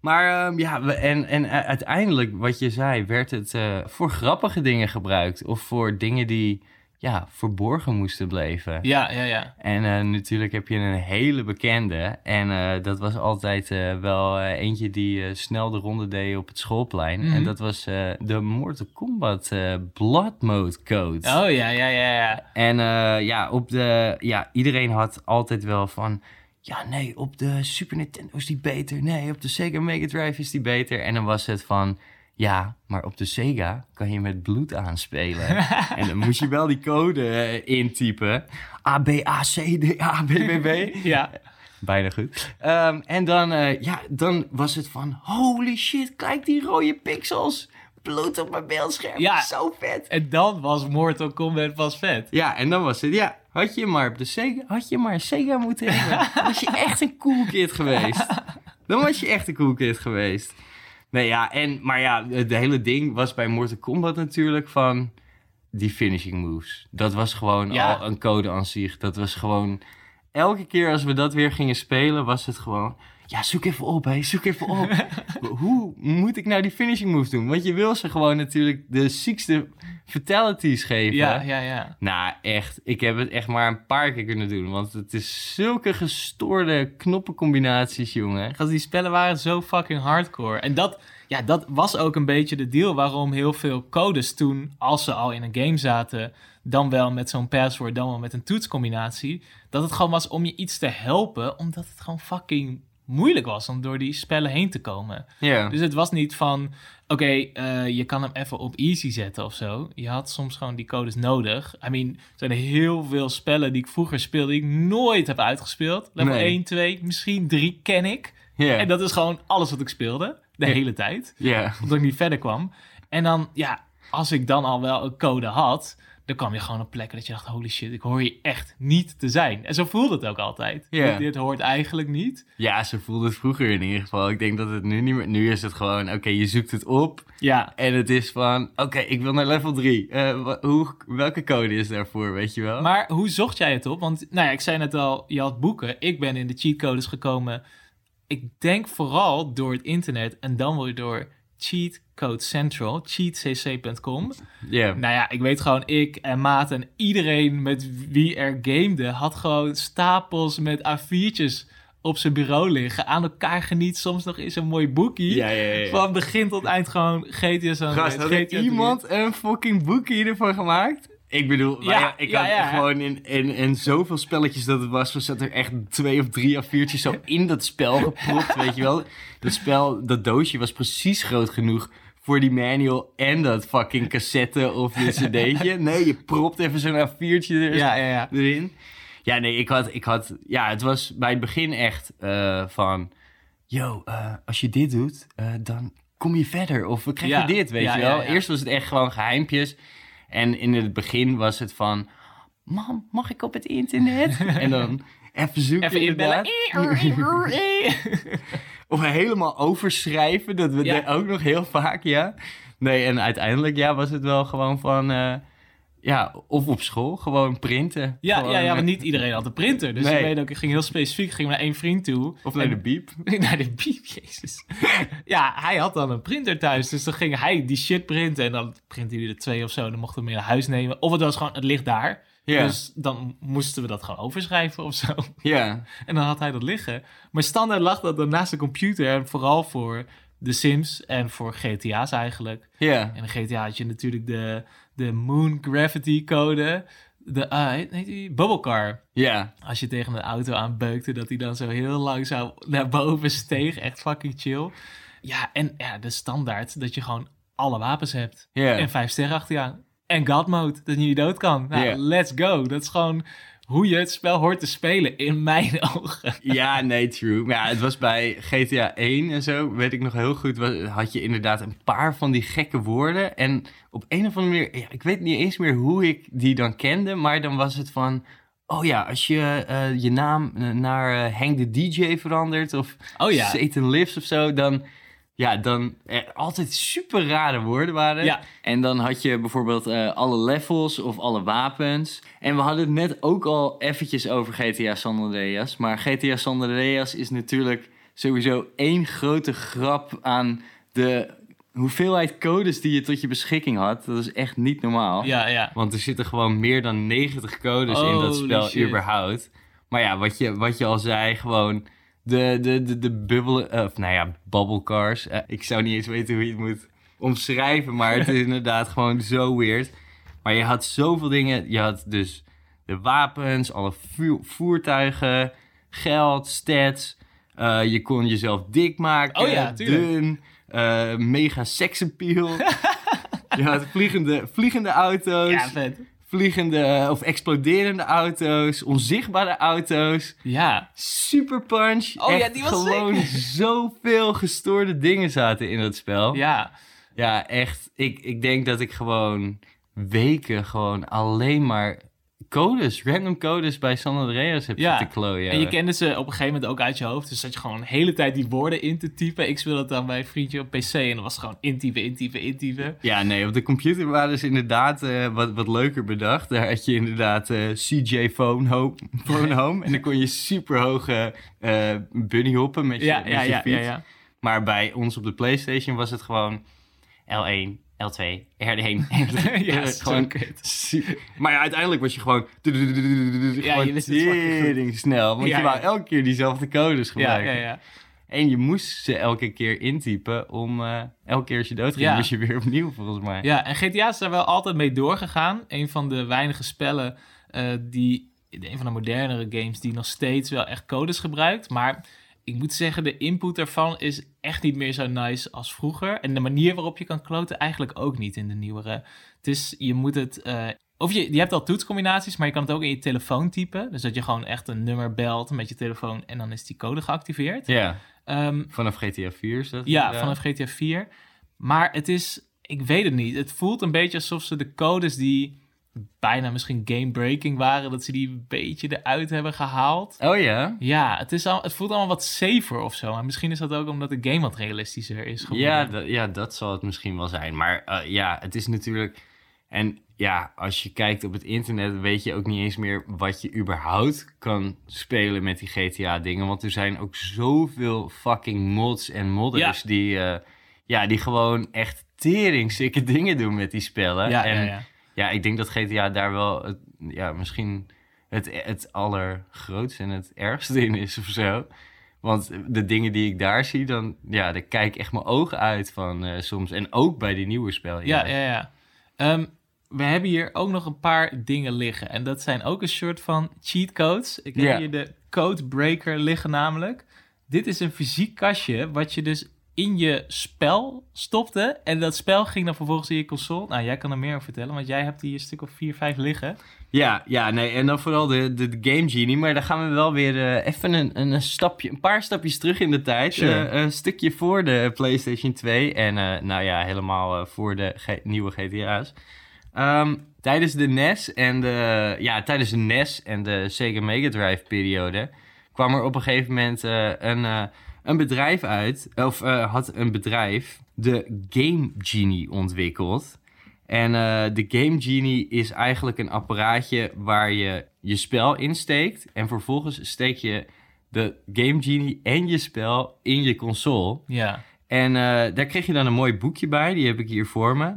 Speaker 1: Maar ehm, ja, en, en uh, uiteindelijk, wat je zei, werd het eh, voor grappige dingen gebruikt. Of voor dingen die ja, verborgen moesten blijven.
Speaker 2: Ja, ja, ja.
Speaker 1: En eh, natuurlijk heb je een hele bekende. En eh, dat was altijd eh, wel eentje die snel de ronde deed op het schoolplein.
Speaker 2: Mhm.
Speaker 1: En dat was de Mortal Kombat Blood Mode code.
Speaker 2: Oh ja, ja, ja, ja.
Speaker 1: En ja, op de, ja, iedereen had altijd wel van... Ja, nee, op de Super Nintendo is die beter. Nee, op de Sega Mega Drive is die beter. En dan was het van... Ja, maar op de Sega kan je met bloed aanspelen. en dan moest je wel die code eh, intypen. A, B, A, C, D, A, B, B, B.
Speaker 2: Ja,
Speaker 1: Bijna goed. Ehm, en dan, eh, ja, dan was het van... Holy shit, kijk die rode pixels. Bloed op mijn beeldscherm.
Speaker 2: Ja.
Speaker 1: Zo vet.
Speaker 2: en dan was Mortal Kombat pas vet.
Speaker 1: Ja, en dan was het, ja, had je maar op de Sega, had je maar een Sega moeten hebben. Was je echt een cool kid geweest. Dan was je echt een cool kid geweest. Nee, ja, en, maar ja, het hele ding was bij Mortal Kombat natuurlijk van die finishing moves. Dat was gewoon
Speaker 2: Ja.
Speaker 1: al een code aan zich. Dat was gewoon, elke keer als we dat weer gingen spelen, was het gewoon... Ja, zoek even op, hé, zoek even op. Hoe moet ik nou die finishing moves doen? Want je wil ze gewoon natuurlijk de ziekste fatalities geven.
Speaker 2: Ja, ja, ja.
Speaker 1: Nou, echt. Ik heb het echt maar een paar keer kunnen doen. Want het is zulke gestoorde knoppencombinaties, jongen.
Speaker 2: Gast, die spellen waren zo fucking hardcore. En dat, ja, dat was ook een beetje de deal waarom heel veel codes toen, als ze al in een game zaten, dan wel met zo'n password, dan wel met een toetscombinatie, dat het gewoon was om je iets te helpen, omdat het gewoon fucking moeilijk was om door die spellen heen te komen.
Speaker 1: Ja.
Speaker 2: Dus het was niet van, oké, eh, je kan hem even op easy zetten of zo. Je had soms gewoon die codes nodig. I mean, er zijn heel veel spellen die ik vroeger speelde, die ik nooit heb uitgespeeld. Level
Speaker 1: Nee.
Speaker 2: 1, 2, misschien 3 ken ik.
Speaker 1: Ja.
Speaker 2: En dat is gewoon alles wat ik speelde, de hele tijd.
Speaker 1: Ja.
Speaker 2: Omdat ik niet verder kwam. En dan, ja, als ik dan al wel een code had, dan kwam je gewoon op plekken dat je dacht, holy shit, ik hoor je echt niet te zijn. En zo voelde het ook altijd.
Speaker 1: Ja.
Speaker 2: Dit, dit hoort eigenlijk niet.
Speaker 1: Ja, ze voelde het vroeger in ieder geval. Ik denk dat het nu niet meer... Nu is het gewoon, oké, je zoekt het op.
Speaker 2: Ja,
Speaker 1: En het is van, oké, ik wil naar level 3. hoe, welke code is daarvoor, weet je wel?
Speaker 2: Maar hoe zocht jij het op? Want nou ja, ik zei net al, je had boeken. Ik ben in de cheatcodes gekomen. Ik denk vooral door het internet en dan wel door Cheat Code Central, cheatcc.com.
Speaker 1: Ja.
Speaker 2: Nou ja, ik weet gewoon, ik en Maat en iedereen met wie er gamede, had gewoon stapels met A4'tjes op zijn bureau liggen. Aan elkaar geniet soms nog eens een mooi boekie.
Speaker 1: Ja, ja, ja.
Speaker 2: Van begin tot eind gewoon GTA San
Speaker 1: Gast, had iemand een fucking boekje ervan gemaakt? Ik bedoel,
Speaker 2: Ja,
Speaker 1: wij- ik
Speaker 2: ja,
Speaker 1: had gewoon in, in, in zoveel spelletjes dat het was, zat er echt twee of drie A4'tjes zo in dat spel gepropt, weet je wel. Dat spel, dat doosje was precies groot genoeg voor die manual en dat fucking cassette of de cd'tje. Nee, je propt even zo'n A4'tje er,
Speaker 2: Ja, ja, ja.
Speaker 1: erin. Ja, nee, ik had, ik had, ja, het was bij het begin echt eh, van, yo, eh, als je dit doet, eh, dan kom je verder. Of we krijgen
Speaker 2: Ja,
Speaker 1: dit, weet je wel. Eerst was het echt gewoon geheimpjes. En in het begin was het van, mam, mag ik op het internet? en dan even zoeken
Speaker 2: Even inbellen.
Speaker 1: inderdaad. Of helemaal overschrijven, dat we
Speaker 2: Ja.
Speaker 1: ook nog heel vaak, ja. Nee, en uiteindelijk ja, was het wel gewoon van... eh, ja, of op school, gewoon printen.
Speaker 2: Ja,
Speaker 1: Gewoon
Speaker 2: ja, ja, want niet iedereen had een printer. Dus
Speaker 1: Nee.
Speaker 2: ik weet ook, ik ging heel specifiek, ging naar één vriend toe.
Speaker 1: Of naar
Speaker 2: En-
Speaker 1: de biep.
Speaker 2: naar de biep, jezus. ja, hij had dan een printer thuis. Dus dan ging hij die shit printen. En dan printte hij er twee of zo. Dan mochten we mee naar huis nemen. Of het was gewoon, het ligt daar.
Speaker 1: Ja,
Speaker 2: Dus dan moesten we dat gewoon overschrijven of zo.
Speaker 1: ja.
Speaker 2: En dan had hij dat liggen. Maar standaard lag dat dan naast de computer. En vooral voor de Sims en voor GTA's eigenlijk.
Speaker 1: ja.
Speaker 2: En in GTA had je natuurlijk de, de Moon Gravity code. De, ah, heet, die? Bubble Car.
Speaker 1: Ja,
Speaker 2: Als je tegen een auto aanbeukte, dat hij dan zo heel langzaam naar boven steeg. Echt fucking chill. Ja, en ja, de standaard dat je gewoon alle wapens hebt. En vijf sterren achter je aan. En God mode, dat je niet dood kan. Nou, let's go. Dat is gewoon hoe je het spel hoort te spelen, in mijn ogen.
Speaker 1: Ja, nee, true. Maar ja, het was bij GTA 1 en zo, weet ik nog heel goed, was- had je inderdaad een paar van die gekke woorden. En op een of andere manier, ja, ik weet niet eens meer hoe ik die dan kende, maar dan was het van... Oh ja, als je eh, je naam eh, naar Hank de DJ verandert of
Speaker 2: Oh ja.
Speaker 1: Satan Lives of zo, dan... Ja, dan eh, altijd super rare woorden waren.
Speaker 2: Ja.
Speaker 1: En dan had je bijvoorbeeld eh, alle levels of alle wapens. En we hadden het net ook al eventjes over GTA San Andreas. Maar GTA San Andreas is natuurlijk sowieso één grote grap aan de hoeveelheid codes die je tot je beschikking had. Dat is echt niet normaal.
Speaker 2: Ja, ja.
Speaker 1: Want er zitten gewoon meer dan 90 codes in dat spel
Speaker 2: shit.
Speaker 1: überhaupt. Maar ja, wat je, wat je al zei, gewoon de, de, de, de bubbelen, eh, of nou ja, bubblecars. Eh, ik zou niet eens weten hoe je het moet omschrijven, maar het is inderdaad gewoon zo weird. Maar je had zoveel dingen. Je had dus de wapens, alle voertuigen, geld, stats. Eh, je kon jezelf dik maken,
Speaker 2: Oh ja,
Speaker 1: dun, mega seksappeal. je had vliegende, vliegende auto's
Speaker 2: Ja, vet.
Speaker 1: Vliegende of exploderende auto's, onzichtbare auto's,
Speaker 2: Ja.
Speaker 1: super punch.
Speaker 2: Oh ja,
Speaker 1: Echt
Speaker 2: die was
Speaker 1: gewoon zoveel gestoorde dingen zaten in dat spel. Ja,
Speaker 2: Ja.
Speaker 1: echt. Ik, ik denk dat ik gewoon weken gewoon alleen maar codes, random codes bij San Andreas heb
Speaker 2: Ja.
Speaker 1: te klooien.
Speaker 2: En je kende ze op een gegeven moment ook uit je hoofd. Dus dat je gewoon de hele tijd die woorden in te typen. Ik speelde het dan bij een vriendje op PC. En dan was het gewoon intypen, intypen, intypen.
Speaker 1: Ja, nee, op de computer waren ze inderdaad eh, wat, wat leuker bedacht. Daar had je inderdaad eh, CJ Phone Home, phone home. En dan kon je super hoge eh bunny hoppen met je,
Speaker 2: Ja,
Speaker 1: met
Speaker 2: ja,
Speaker 1: je
Speaker 2: ja,
Speaker 1: fiets.
Speaker 2: ja, ja.
Speaker 1: Maar bij ons op de PlayStation was het gewoon L1, L2, R1.
Speaker 2: Ja,
Speaker 1: gewoon
Speaker 2: zo kut.
Speaker 1: su- Maar ja, uiteindelijk was je gewoon.
Speaker 2: Ja, je wist het
Speaker 1: snel. Want je wou elke keer diezelfde codes gebruiken.
Speaker 2: ja, ja.
Speaker 1: En je moest ze elke keer intypen om elke keer als je dood ging,
Speaker 2: Ja.
Speaker 1: moest je weer opnieuw volgens mij.
Speaker 2: Ja, en GTA is daar wel altijd mee doorgegaan. Een van de weinige spellen die, een van de modernere games, die nog steeds wel echt codes gebruikt. Maar ik moet zeggen, de input daarvan is echt niet meer zo nice als vroeger. En de manier waarop je kan kloten eigenlijk ook niet in de nieuwere. Het is, je moet het... eh, of je, je hebt al toetscombinaties, maar je kan het ook in je telefoon typen. Dus dat je gewoon echt een nummer belt met je telefoon en dan is die code geactiveerd.
Speaker 1: Ja,
Speaker 2: Ehm,
Speaker 1: vanaf GTA 4 is dat?
Speaker 2: ja,
Speaker 1: inderdaad?
Speaker 2: vanaf GTA 4. Maar het is, ik weet het niet. Het voelt een beetje alsof ze de codes die bijna misschien game-breaking waren, dat ze die een beetje eruit hebben gehaald.
Speaker 1: Oh ja?
Speaker 2: Ja, het, is al, het voelt allemaal wat safer of zo. En misschien is dat ook omdat de game wat realistischer is geworden.
Speaker 1: Ja, dat- ja, dat zal het misschien wel zijn. Maar eh, ja, het is natuurlijk... En ja, als je kijkt op het internet, weet je ook niet eens meer wat je überhaupt kan spelen met die GTA-dingen. Want er zijn ook zoveel fucking mods en modders
Speaker 2: Ja.
Speaker 1: die, eh, ja, die gewoon echt teringsikke dingen doen met die spellen.
Speaker 2: Ja,
Speaker 1: en
Speaker 2: ja, ja.
Speaker 1: ik denk dat GTA daar wel het, ja, misschien het, het allergrootste en het ergste in is of zo. Want de dingen die ik daar zie, dan ja, daar kijk ik echt mijn ogen uit van eh, soms. En ook bij die nieuwe spellen.
Speaker 2: Ja, ja, ja. Ehm, we hebben hier ook nog een paar dingen liggen. En dat zijn ook een soort van cheat codes. Ik heb hier de codebreaker liggen namelijk. Dit is een fysiek kastje wat je dus in je spel stopte. En dat spel ging dan vervolgens in je console. Nou, jij kan er meer over vertellen, want jij hebt hier een stuk of vier, vijf liggen.
Speaker 1: Ja, ja, nee, en dan vooral de, de, Game Genie. Maar dan gaan we wel weer eh, even een, een, stapje, een paar stapjes terug in de tijd.
Speaker 2: Sure.
Speaker 1: Eh, een stukje voor de PlayStation 2. En eh, nou ja, helemaal voor de G- nieuwe GTA's. Ehm, tijdens de NES en de, ja, tijdens de NES en de Sega Mega Drive periode kwam er op een gegeven moment een, een bedrijf uit, of eh, had een bedrijf de Game Genie ontwikkeld. En eh, de Game Genie is eigenlijk een apparaatje waar je je spel insteekt. En vervolgens steek je de Game Genie en je spel in je console.
Speaker 2: Ja.
Speaker 1: En eh, daar kreeg je dan een mooi boekje bij, die heb ik hier voor me.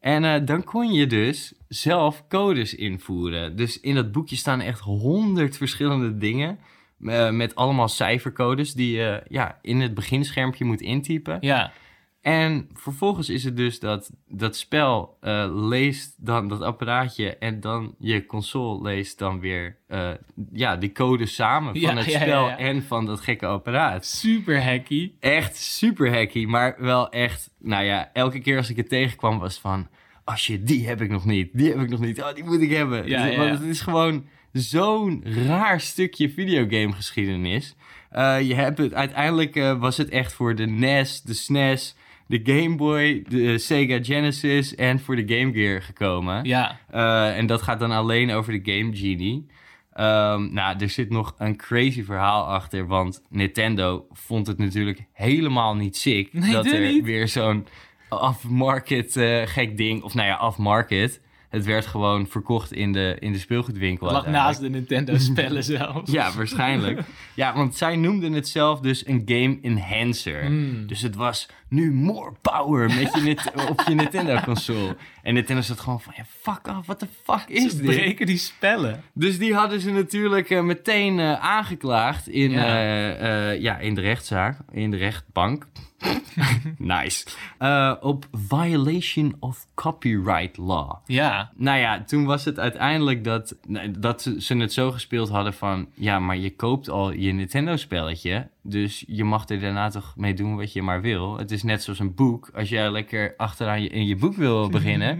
Speaker 1: En dan kon je dus zelf codes invoeren. Dus in dat boekje staan echt honderd verschillende dingen. Eh, met allemaal cijfercodes die je ja, in het beginschermpje moet intypen.
Speaker 2: Ja.
Speaker 1: En vervolgens is het dus dat dat spel eh, leest dan dat apparaatje en dan je console leest dan weer eh, ja, die code samen van
Speaker 2: Ja,
Speaker 1: het
Speaker 2: ja,
Speaker 1: spel
Speaker 2: ja.
Speaker 1: en van dat gekke apparaat.
Speaker 2: Super hacky.
Speaker 1: Echt super hacky, maar wel echt, nou ja, elke keer als ik het tegenkwam was van, als je die heb ik nog niet, die heb ik nog niet, oh die moet ik hebben.
Speaker 2: Ja,
Speaker 1: Dus-
Speaker 2: ja,
Speaker 1: Want het is gewoon zo'n raar stukje videogamegeschiedenis. Eh je hebt het, uiteindelijk eh, was het echt voor de NES, de SNES, de Game Boy, de Sega Genesis en voor de Game Gear gekomen.
Speaker 2: Ja.
Speaker 1: Eh, en dat gaat dan alleen over de Game Genie. Ehm, nou, er zit nog een crazy verhaal achter, want Nintendo vond het natuurlijk helemaal niet sick
Speaker 2: Nee,
Speaker 1: dat er
Speaker 2: niet.
Speaker 1: weer zo'n off-market eh, gek ding, of nou ja, off-market. Het werd gewoon verkocht in de, in de speelgoedwinkel.
Speaker 2: Het lag naast de Nintendo-spellen zelfs.
Speaker 1: Ja, waarschijnlijk. ja, want zij noemden het zelf dus een game enhancer.
Speaker 2: Hmm.
Speaker 1: Dus het was nu more power met je Nit- op je Nintendo-console. En Nintendo zat gewoon van, ja, fuck off, what the fuck is
Speaker 2: Ze
Speaker 1: dit?
Speaker 2: breken die spellen.
Speaker 1: Dus die hadden ze natuurlijk eh, meteen eh, aangeklaagd in,
Speaker 2: Ja.
Speaker 1: ja. ja, in de rechtszaak, in de rechtbank. nice. Eh, op violation of copyright law.
Speaker 2: Ja.
Speaker 1: Nou ja, toen was het uiteindelijk dat, dat ze- ze het zo gespeeld hadden van... Ja, maar je koopt al je Nintendo-spelletje. Dus je mag er daarna toch mee doen wat je maar wil. Het is net zoals een boek. Als jij lekker achteraan je, in je boek wil beginnen...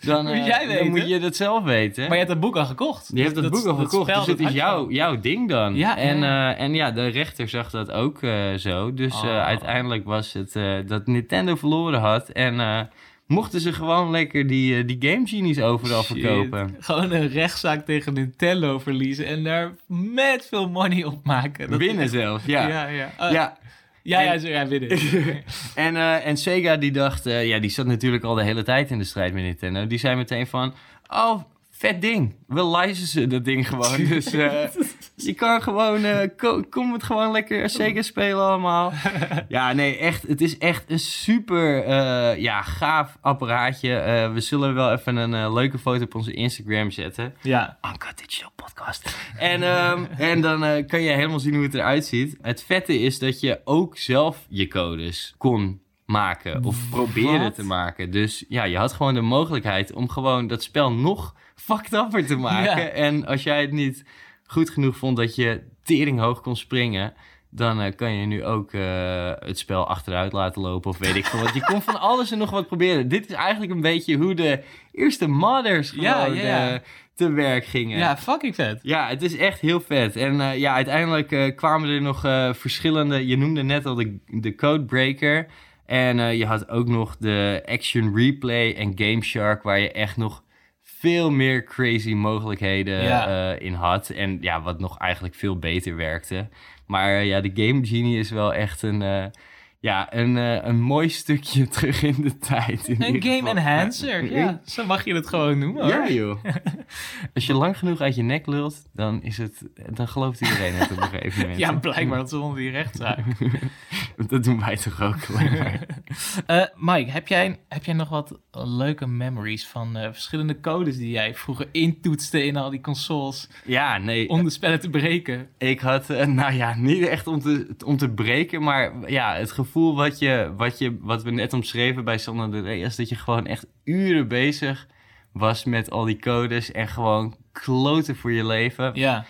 Speaker 1: dan,
Speaker 2: Moet
Speaker 1: eh,
Speaker 2: jij
Speaker 1: dan moet je dat zelf weten.
Speaker 2: Maar je hebt het boek al gekocht.
Speaker 1: Je hebt dat, boek al gekocht,
Speaker 2: spel,
Speaker 1: dus het
Speaker 2: dat
Speaker 1: is jouw, jouw ding dan.
Speaker 2: Ja,
Speaker 1: en,
Speaker 2: ja,
Speaker 1: eh, en ja, de rechter zag dat ook zo. Dus
Speaker 2: Oh.
Speaker 1: uiteindelijk was het eh, dat Nintendo verloren had. En eh, mochten ze gewoon lekker die, eh, die Game Genies overal
Speaker 2: Shit.
Speaker 1: verkopen.
Speaker 2: Gewoon een rechtszaak tegen Nintendo verliezen en daar met veel money op maken. Dat-
Speaker 1: Winnen zelfs, ja.
Speaker 2: Ja, ja. Uh, ja.
Speaker 1: ja. En-
Speaker 2: zo, ja, winnen.
Speaker 1: En, en Sega die dacht, ja, die zat natuurlijk al de hele tijd in de strijd met Nintendo. Die zei meteen van, oh, vet ding. We licensen dat ding gewoon. Dus je kan gewoon, ko- kom het gewoon lekker Sega spelen allemaal. Ja, nee, echt, het is echt een super, eh, ja, gaaf apparaatje. Eh, we zullen wel even een leuke foto op onze Instagram zetten.
Speaker 2: ja.
Speaker 1: Uncut Digital Podcast. En, ehm, en dan kan je helemaal zien hoe het eruit ziet. Het vette is dat je ook zelf je codes kon maken of proberen
Speaker 2: Wat?
Speaker 1: te maken. Dus ja, je had gewoon de mogelijkheid om gewoon dat spel nog fucked upper te maken.
Speaker 2: Ja.
Speaker 1: En als jij het niet goed genoeg vond dat je tering hoog kon springen... Dan eh, kan je nu ook eh, het spel achteruit laten lopen of weet ik veel wat. Je kon van alles en nog wat proberen. Dit is eigenlijk een beetje hoe de eerste modders gewoon
Speaker 2: Ja,
Speaker 1: eh, te werk gingen.
Speaker 2: ja, fucking vet.
Speaker 1: Ja, het is echt heel vet. En ja, uiteindelijk kwamen er nog verschillende... Je noemde net al de, de Codebreaker. En je had ook nog de Action Replay en Game Shark... waar je echt nog veel meer crazy mogelijkheden
Speaker 2: Ja.
Speaker 1: eh, in had. En ja, wat nog eigenlijk veel beter werkte. Maar eh, ja, de Game Genie is wel echt een... ja, een, eh, een mooi stukje terug in de tijd. in
Speaker 2: Een game
Speaker 1: geval.
Speaker 2: enhancer. Ja, zo mag je het gewoon noemen.
Speaker 1: Ja, joh. Als je lang genoeg uit je nek lult, dan, is het, dan gelooft iedereen het op een gegeven moment.
Speaker 2: Ja, blijkbaar, dat is onder die rechtszaak.
Speaker 1: Dat doen wij toch ook.
Speaker 2: Eh, Mike, heb jij, heb jij nog wat leuke memories van eh, verschillende codes die jij vroeger intoetste in al die consoles
Speaker 1: Ja, nee.
Speaker 2: om de spellen te breken?
Speaker 1: Ik had, nou ja, niet echt om te, om te breken, maar ja, het gevoel wat, je, wat, je, wat we net omschreven bij San Andreas, dat je gewoon echt uren bezig was met al die codes en gewoon kloten voor je leven.
Speaker 2: Ja,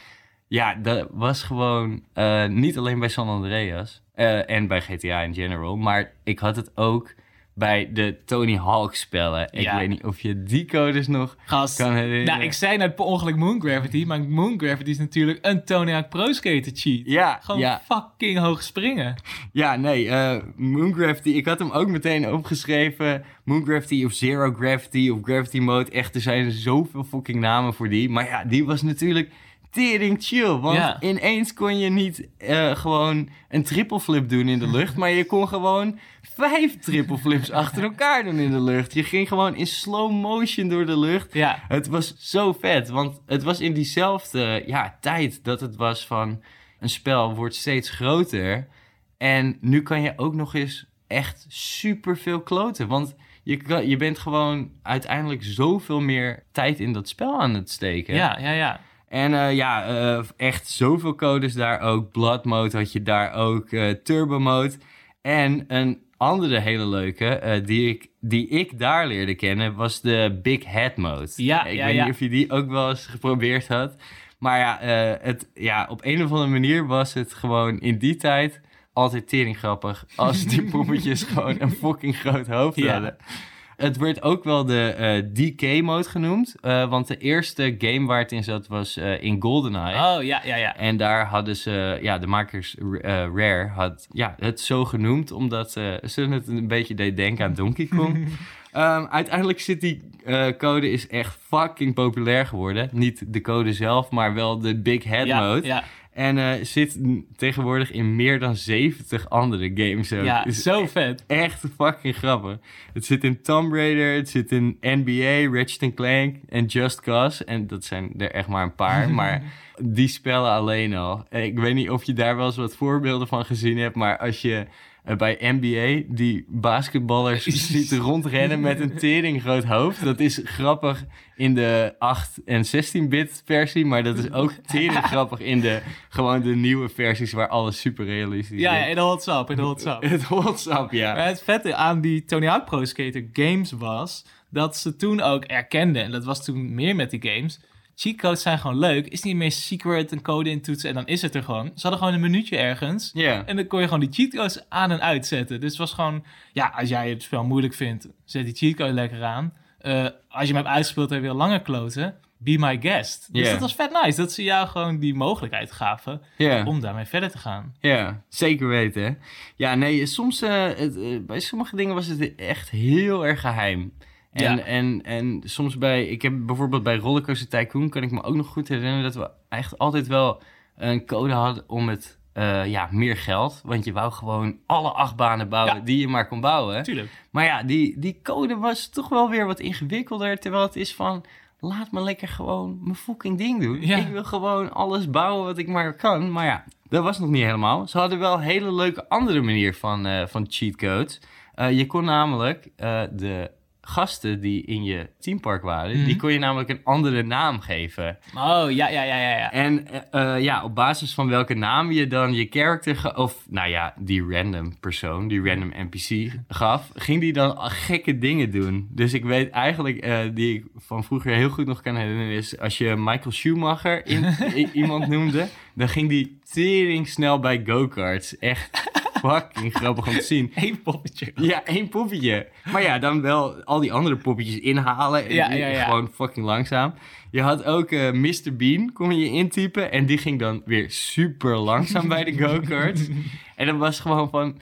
Speaker 1: Ja, dat was gewoon eh, niet alleen bij San Andreas eh, en bij GTA in general, maar ik had het ook bij de Tony Hawk spellen. Ik
Speaker 2: Ja.
Speaker 1: weet niet of je die codes nog
Speaker 2: gast.
Speaker 1: kan herinneren.
Speaker 2: Nou, ik zei net per ongeluk Moon Gravity, maar Moon Gravity is natuurlijk een Tony Hawk Pro Skater cheat.
Speaker 1: Ja,
Speaker 2: Gewoon
Speaker 1: ja.
Speaker 2: fucking hoog springen.
Speaker 1: Ja, nee, eh Moon Gravity, ik had hem ook meteen opgeschreven. Moon Gravity of Zero Gravity of Gravity Mode. Echt, er zijn zoveel fucking namen voor die. Maar ja, die was natuurlijk tering chill. Want
Speaker 2: Ja.
Speaker 1: ineens kon je niet eh, gewoon een triple flip doen in de lucht. maar je kon gewoon vijf triple flips achter elkaar doen in de lucht. Je ging gewoon in slow motion door de lucht.
Speaker 2: Ja,
Speaker 1: Het was zo vet, want het was in diezelfde ja, tijd dat het was van een spel wordt steeds groter. En nu kan je ook nog eens echt super veel kloten. Want je, kan, je bent gewoon uiteindelijk zoveel meer tijd in dat spel aan het steken.
Speaker 2: ja, ja, ja.
Speaker 1: En eh, ja, eh, echt zoveel codes daar ook. Blood mode had je daar ook. eh, turbo mode. En een andere hele leuke die, ik, die ik daar leerde kennen was de Big Head mode.
Speaker 2: Ja,
Speaker 1: ik
Speaker 2: ja,
Speaker 1: weet
Speaker 2: ja.
Speaker 1: niet of je die ook wel eens geprobeerd had. Maar ja, het, ja, op een of andere manier was het gewoon in die tijd altijd tering grappig. Als die poppetjes gewoon een fucking groot hoofd
Speaker 2: Ja.
Speaker 1: hadden. Het werd ook wel de eh DK-mode genoemd. eh, want de eerste game waar het in zat was eh, in GoldenEye.
Speaker 2: Oh, ja, ja, ja.
Speaker 1: En daar hadden ze, ja, de makers Rare had ja, het zo genoemd, omdat ze het een beetje deed denken aan Donkey Kong. Ehm, uiteindelijk zit die code is echt fucking populair geworden. Niet de code zelf, maar wel de Big Head
Speaker 2: ja,
Speaker 1: mode.
Speaker 2: Ja,
Speaker 1: En eh, zit tegenwoordig in meer dan 70 andere games ook.
Speaker 2: ja,
Speaker 1: is
Speaker 2: zo vet.
Speaker 1: echt fucking grappig. Het zit in Tomb Raider, het zit in NBA, Ratchet Clank en Just Cause. En dat zijn er echt maar een paar, maar die spellen alleen al. Ik weet niet of je daar wel eens wat voorbeelden van gezien hebt, maar als je eh, bij NBA die basketballers ziet rondrennen met een tering groot hoofd, dat is grappig in de 8 en 16-bit versie, maar dat is ook tering grappig in de gewoon de nieuwe versies waar alles super realistisch
Speaker 2: Ja,
Speaker 1: is.
Speaker 2: ja, in de WhatsApp, in de WhatsApp.
Speaker 1: Het WhatsApp, ja.
Speaker 2: Maar het vette aan die Tony Hawk Pro Skater games was dat ze toen ook erkenden, en dat was toen meer met die games, cheatcodes zijn gewoon leuk. Is niet meer secret, een code intoetsen en dan is het er gewoon. Ze hadden gewoon een minuutje ergens en dan kon je gewoon die cheatcodes aan en uitzetten. Dus het was gewoon, ja, als jij het spel moeilijk vindt, zet die cheatcode lekker aan. Eh, als je hem hebt uitgespeeld en wil langer kloten, be my guest. Dus dat was vet nice, dat ze jou gewoon die mogelijkheid gaven om daarmee verder te gaan.
Speaker 1: Ja, zeker weten. Ja, nee, soms eh, het, eh, bij sommige dingen was het echt heel erg geheim. En,
Speaker 2: Ja.
Speaker 1: en, en soms bij, ik heb bijvoorbeeld bij Rollercoaster Tycoon, kan ik me ook nog goed herinneren dat we echt altijd wel een code hadden om het, eh, ja, meer geld. Want je wou gewoon alle achtbanen bouwen
Speaker 2: Ja.
Speaker 1: die je maar kon bouwen.
Speaker 2: Tuurlijk.
Speaker 1: Maar ja, die, die code was toch wel weer wat ingewikkelder. Terwijl het is van, laat me lekker gewoon mijn fucking ding doen.
Speaker 2: Ja.
Speaker 1: Ik wil gewoon alles bouwen wat ik maar kan. Maar ja, dat was nog niet helemaal. Ze hadden wel een hele leuke andere manier van, eh van cheatcodes. Eh, je kon namelijk de gasten die in je teampark waren...
Speaker 2: Mhm.
Speaker 1: die kon je namelijk een andere naam geven.
Speaker 2: Oh, ja, ja, ja, ja. ja.
Speaker 1: En eh, ja, op basis van welke naam je dan je character... of nou ja, die random persoon, die random NPC gaf... ging die dan gekke dingen doen. Dus ik weet eigenlijk, eh, die ik van vroeger heel goed nog kan herinneren... is als je Michael Schumacher in, iemand noemde... dan ging die tering snel bij go-karts. Echt fucking grappig om te zien.
Speaker 2: Eén poppetje.
Speaker 1: Ja, één poppetje. Maar ja, dan wel al die andere poppetjes inhalen. En
Speaker 2: Ja,
Speaker 1: die-
Speaker 2: ja, ja.
Speaker 1: Gewoon fucking langzaam. Je had ook eh Mr. Bean, kon je intypen. En die ging dan weer super langzaam bij de go-kart. En dat was gewoon van...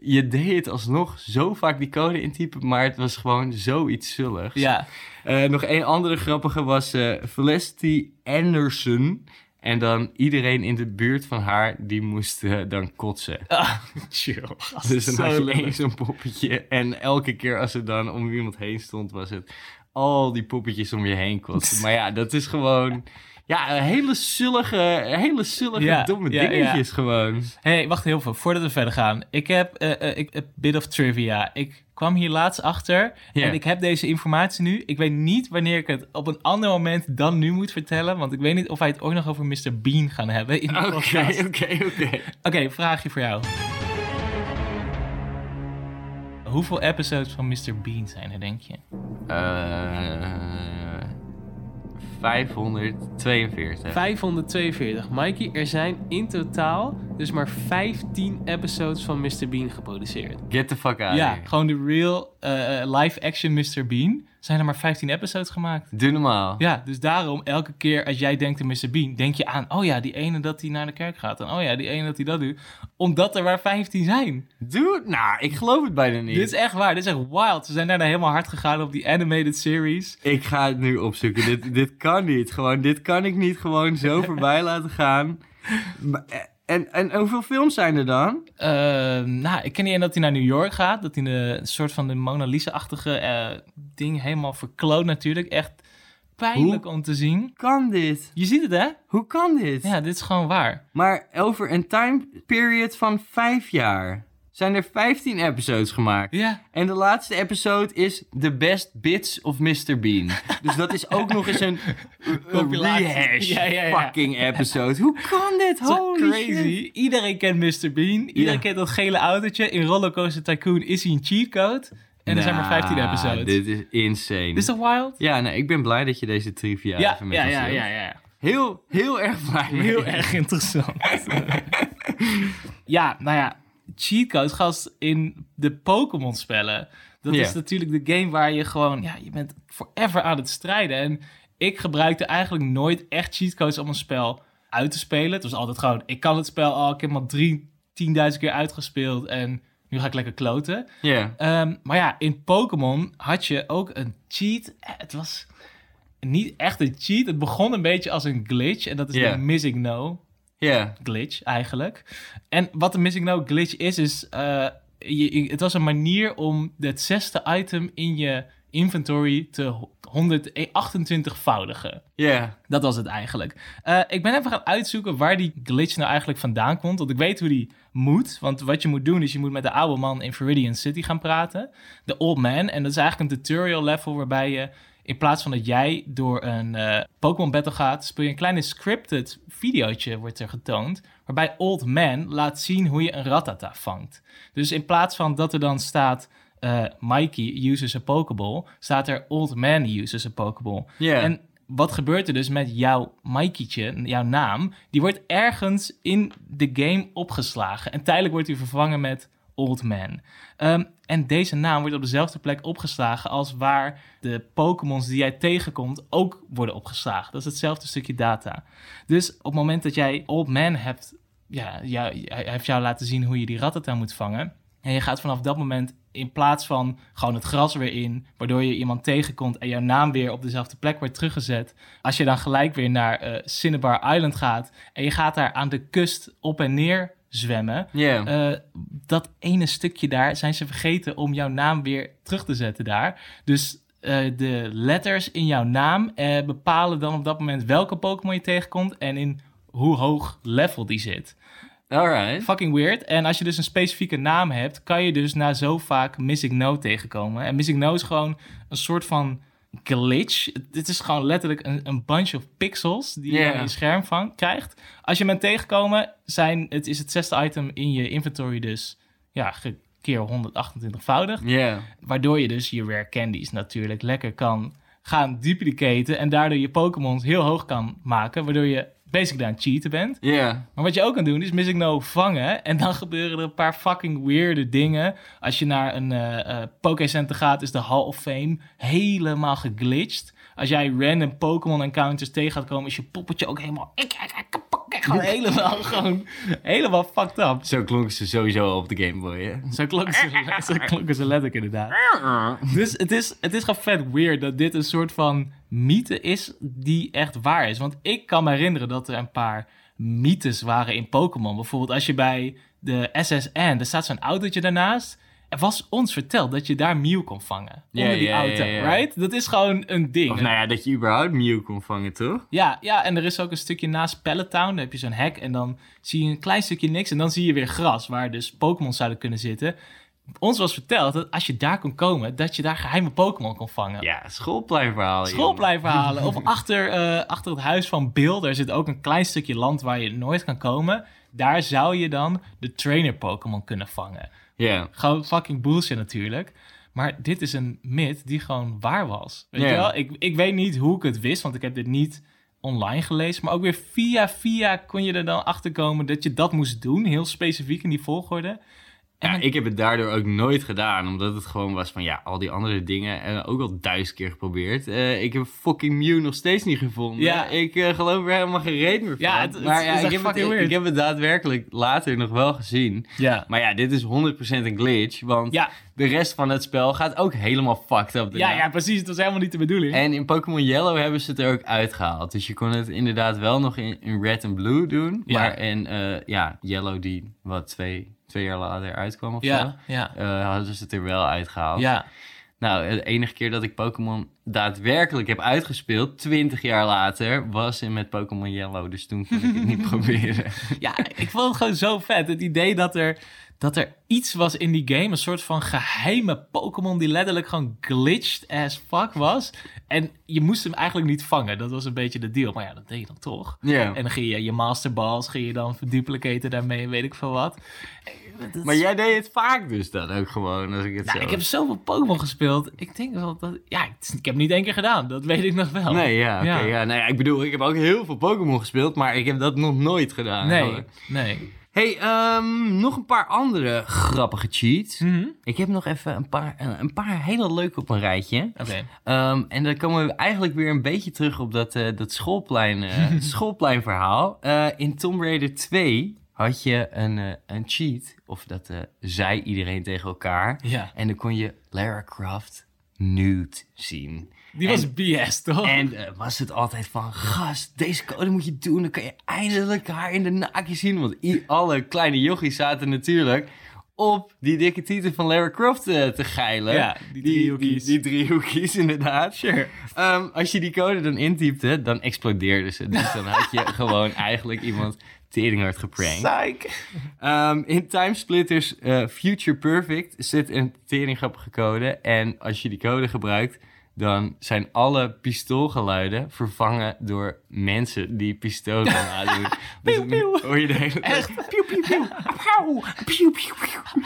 Speaker 1: Je deed het alsnog zo vaak die code intypen, maar het was gewoon zoiets zulligs.
Speaker 2: Ja.
Speaker 1: Eh, nog één andere grappige was eh Felicity Anderson. En dan iedereen in de buurt van haar, die moest eh, dan kotsen.
Speaker 2: Ah, chill. gast.
Speaker 1: Dus dan had je één zo'n poppetje. En elke keer als er dan om iemand heen stond, was het al die poppetjes om je heen kotsen. Maar ja, dat is gewoon... Ja, hele zullige, hele zullige
Speaker 2: Ja,
Speaker 1: domme
Speaker 2: ja, ja.
Speaker 1: dingetjes gewoon.
Speaker 2: hey, wacht heel veel. Voordat we verder gaan. Ik heb eh, eh, ik, een bit of trivia. Ik kwam hier laatst achter. En ik heb deze informatie nu. Ik weet niet wanneer ik het op een ander moment dan nu moet vertellen. Want ik weet niet of wij het ook nog over Mr. Bean gaan hebben in de
Speaker 1: Oké,
Speaker 2: podcast.
Speaker 1: oké, oké.
Speaker 2: Oké, vraagje voor jou. Hoeveel episodes van Mr. Bean zijn er, denk je?
Speaker 1: Eh 542.
Speaker 3: 542. Mikey, er zijn in totaal dus maar 15 episodes van Mr. Bean geproduceerd.
Speaker 1: Get the fuck out
Speaker 2: ja,
Speaker 1: of here.
Speaker 2: gewoon de real eh, live-action Mr. Bean. Zijn er maar 15 episodes gemaakt.
Speaker 1: Doe normaal.
Speaker 2: Ja, dus daarom elke keer als jij denkt aan Mr. Bean, denk je aan, oh ja, die ene dat hij naar de kerk gaat. En oh ja, die ene dat hij dat doet. Omdat er maar 15 zijn.
Speaker 1: Doe, nou, ik geloof het bijna niet.
Speaker 2: Dit is echt waar, dit is echt wild. Ze zijn daarna helemaal hard gegaan op die animated series.
Speaker 1: Ik ga het nu opzoeken. dit, dit kan niet. Gewoon, dit kan ik niet gewoon zo voorbij laten gaan. Maar, En, en hoeveel films zijn er dan?
Speaker 2: Eh, nou, ik ken niet in dat hij naar New York gaat. Dat hij een soort van de Mona Lisa-achtige eh, ding helemaal verkloot natuurlijk. Echt pijnlijk om te zien.
Speaker 1: Kan dit?
Speaker 2: Je ziet het, hè?
Speaker 1: Hoe kan dit?
Speaker 2: Ja, dit is gewoon waar.
Speaker 1: Maar over een time period van vijf jaar zijn er 15 episodes gemaakt.
Speaker 2: Ja.
Speaker 1: En de laatste episode is The Best Bits of Mr. Bean. dus dat is ook nog eens een, rehash
Speaker 2: Ja, ja, ja.
Speaker 1: fucking episode. Hoe kan dit? Holy
Speaker 2: crazy.
Speaker 1: shit.
Speaker 2: Iedereen kent Mr. Bean. Iedereen kent dat gele autootje. In Rollercoaster Tycoon is hij een cheatcode. En er zijn maar 15
Speaker 1: Nou,
Speaker 2: episodes.
Speaker 1: Dit is insane.
Speaker 2: Is dat wild?
Speaker 1: Ja, nou, ik ben blij dat je deze trivia
Speaker 2: Ja,
Speaker 1: even met
Speaker 2: ja,
Speaker 1: ons
Speaker 2: ja, ja, ja.
Speaker 1: Heel, heel erg blij.
Speaker 2: Heel erg interessant. ja, nou ja, cheatcodes, gast, in de Pokémon-spellen. Dat
Speaker 1: Ja.
Speaker 2: is natuurlijk de game waar je gewoon, ja, je bent forever aan het strijden. En ik gebruikte eigenlijk nooit echt cheatcodes om een spel uit te spelen. Het was altijd gewoon, ik kan het spel al, ik heb hem al drie, tienduizend keer uitgespeeld en nu ga ik lekker kloten.
Speaker 1: Ja.
Speaker 2: Ehm, maar ja, in Pokémon had je ook een cheat. Eh, Het was niet echt een cheat. Het begon een beetje als een glitch. En dat is
Speaker 1: Ja.
Speaker 2: de Missing No
Speaker 1: Ja.
Speaker 2: glitch eigenlijk. En wat de Missing No glitch is, is... eh, je, je- het was een manier om het zesde item in je inventory te 128-voudigen.
Speaker 1: Ja.
Speaker 2: Dat was het eigenlijk. Eh, ik ben even gaan uitzoeken waar die glitch nou eigenlijk vandaan komt. Want ik weet hoe die moet. Want wat je moet doen is je moet met de oude man in Viridian City gaan praten. De Old Man. En dat is eigenlijk een tutorial level waarbij je... In plaats van dat jij door een eh, Pokémon battle gaat, speel je een kleine scripted videootje, wordt er getoond. Waarbij Old Man laat zien hoe je een Rattata vangt. Dus in plaats van dat er dan staat eh, Mikey uses a Pokeball, staat er Old Man uses a Pokeball. En wat gebeurt er dus met jouw Mikeytje, jouw naam? Die wordt ergens in de game opgeslagen. En tijdelijk wordt hij vervangen met Old Man. Ehm, en deze naam wordt op dezelfde plek opgeslagen als waar de Pokémons die jij tegenkomt ook worden opgeslagen. Dat is hetzelfde stukje data. Dus op het moment dat jij Old Man hebt, ja, heeft jou laten zien hoe je die Rattata moet vangen. En je gaat vanaf dat moment in plaats van gewoon het gras weer in, waardoor je iemand tegenkomt en jouw naam weer op dezelfde plek wordt teruggezet. Als je dan gelijk weer naar eh Cinnabar Island gaat en je gaat daar aan de kust op en neer zwemmen. Eh, dat ene stukje daar zijn ze vergeten om jouw naam weer terug te zetten daar. Dus eh, de letters in jouw naam eh, bepalen dan op dat moment welke Pokémon je tegenkomt en in hoe hoog level die zit.
Speaker 1: Alright.
Speaker 2: Fucking weird. En als je dus een specifieke naam hebt, kan je dus na zo vaak Missing No tegenkomen. En Missing No is gewoon een soort van glitch. Dit is gewoon letterlijk een, een bunch of pixels die je aan je scherm van krijgt. Als je bent tegenkomen, zijn, het is het zesde item in je inventory dus ja, keer 128voudig.
Speaker 1: Ja.
Speaker 2: Waardoor je dus je rare candies natuurlijk lekker kan gaan duplicaten. En daardoor je Pokémon heel hoog kan maken. Waardoor je basically aan het cheaten bent.
Speaker 1: Ja.
Speaker 2: Maar wat je ook kan doen is Missing No vangen. En dan gebeuren er een paar fucking weirde dingen. Als je naar een eh eh Pokécenter gaat, is de Hall of Fame helemaal geglitcht. Als jij random Pokémon encounters tegen gaat komen, is je poppetje ook helemaal Gewoon helemaal, gewoon helemaal fucked up.
Speaker 1: Zo klonken ze sowieso op de Game Boy, hè?
Speaker 2: Zo klonken ze, zo klonken ze letterlijk inderdaad. Dus het is, het is gewoon vet weird dat dit een soort van mythe is die echt waar is. Want ik kan me herinneren dat er een paar mythes waren in Pokémon. Bijvoorbeeld als je bij de SSN, er staat zo'n autootje daarnaast. Er was ons verteld dat je daar Mew kon vangen.
Speaker 1: Ja,
Speaker 2: onder die
Speaker 1: ja,
Speaker 2: auto,
Speaker 1: ja.
Speaker 2: right? Dat is gewoon een ding.
Speaker 1: Of nou ja, dat je überhaupt Mew kon vangen, toch?
Speaker 2: Ja, ja, en er is ook een stukje naast Pallet Town. Daar heb je zo'n hek en dan zie je een klein stukje niks. En dan zie je weer gras, waar dus Pokémon zouden kunnen zitten. Ons was verteld dat als je daar kon komen, dat je daar geheime Pokémon kon vangen.
Speaker 1: Ja, schoolpleinverhaal. joh.
Speaker 2: Schoolpleinverhalen. Of achter, eh, achter het huis van Bill, daar zit ook een klein stukje land waar je nooit kan komen. Daar zou je dan de trainer Pokémon kunnen vangen.
Speaker 1: Ja.
Speaker 2: Gewoon fucking bullshit natuurlijk. Maar dit is een myth die gewoon waar was. Weet je wel? Ik, ik weet niet hoe ik het wist, want ik heb dit niet online gelezen. Maar ook weer via via kon je er dan achter komen dat je dat moest doen. Heel specifiek in die volgorde. En
Speaker 1: Ja, ik heb het daardoor ook nooit gedaan, omdat het gewoon was van ja, al die andere dingen en ook al duizend keer geprobeerd. Eh, ik heb fucking Mew nog steeds niet gevonden.
Speaker 2: Ja.
Speaker 1: Ik eh, geloof er helemaal geen reet meer van.
Speaker 2: Ja, het- het
Speaker 1: maar ja, ik, heb het, ik heb het daadwerkelijk later nog wel gezien.
Speaker 2: Ja.
Speaker 1: Maar ja, dit is 100% een glitch, want
Speaker 2: Ja,
Speaker 1: de rest van het spel gaat ook helemaal fucked up.
Speaker 2: ja,
Speaker 1: daarna.
Speaker 2: ja, precies. Het was helemaal niet de bedoeling.
Speaker 1: En in Pokémon Yellow hebben ze het er ook uitgehaald. Dus je kon het inderdaad wel nog in, in Red en Blue doen.
Speaker 2: Ja.
Speaker 1: Maar in eh, ja, Yellow, die wat twee, twee jaar later uitkwam of zo,
Speaker 2: ja, ja,
Speaker 1: eh, hadden ze het er wel uitgehaald.
Speaker 2: ja.
Speaker 1: Nou, de enige keer dat ik Pokémon daadwerkelijk heb uitgespeeld, 20 jaar later, was in met Pokémon Yellow. Dus toen kon ik het niet proberen.
Speaker 2: Ja, ik vond het gewoon zo vet. Het idee dat er, dat er iets was in die game. Een soort van geheime Pokémon die letterlijk gewoon glitched as fuck was. En je moest hem eigenlijk niet vangen. Dat was een beetje de deal. Maar ja, dat deed je dan toch. En dan ging je je Master Balls ging je dan verduplicaten daarmee weet ik veel wat. Dat
Speaker 1: Maar
Speaker 2: is-
Speaker 1: jij deed het vaak dus dan ook gewoon, als ik het
Speaker 2: Nou,
Speaker 1: zo...
Speaker 2: ik heb zoveel Pokémon gespeeld. Ik denk wel dat... Ja, ik, heb het niet één keer gedaan. Dat weet ik nog wel.
Speaker 1: Nee, ja, oké.
Speaker 2: Ja.
Speaker 1: ja. Nou ja, ik bedoel, ik heb ook heel veel Pokémon gespeeld, maar ik heb dat nog nooit gedaan.
Speaker 2: Nee, nee.
Speaker 1: Hey, ehm, nog een paar andere grappige cheats.
Speaker 2: Mhm.
Speaker 1: Ik heb nog even een paar, eh, een paar hele leuke op een rijtje.
Speaker 2: Oké.
Speaker 1: Ehm, en dan komen we eigenlijk weer een beetje terug op dat, eh, dat schoolplein, eh, schoolpleinverhaal. In Tomb Raider 2 had je een, een cheat, of dat zei iedereen tegen elkaar.
Speaker 2: Ja.
Speaker 1: En dan kon je Lara Croft nude zien.
Speaker 2: Die
Speaker 1: En-
Speaker 2: was BS, toch?
Speaker 1: En eh, was het altijd van, gast, deze code moet je doen. Dan kan je eindelijk haar in de naakje zien. Want alle kleine jochies zaten natuurlijk op die dikke titel van Lara Croft eh, te geilen.
Speaker 2: Ja, die
Speaker 1: die,
Speaker 2: driehoekies.
Speaker 1: Die, die driehoekies, inderdaad. Sure. als je die code dan intypte, dan explodeerde ze. Dus dan had je gewoon eigenlijk iemand teringhard geprankt.
Speaker 2: Psych.
Speaker 1: Ehm, in Timesplitters eh Future Perfect zit een teringgrappige code. En als je die code gebruikt, dan zijn alle pistoolgeluiden vervangen door mensen die pistolen aandoen. Dus dan hoor je de hele tijd...
Speaker 2: Echt?
Speaker 1: Piu, piu, piu. Pauw. Piu, piu, piu.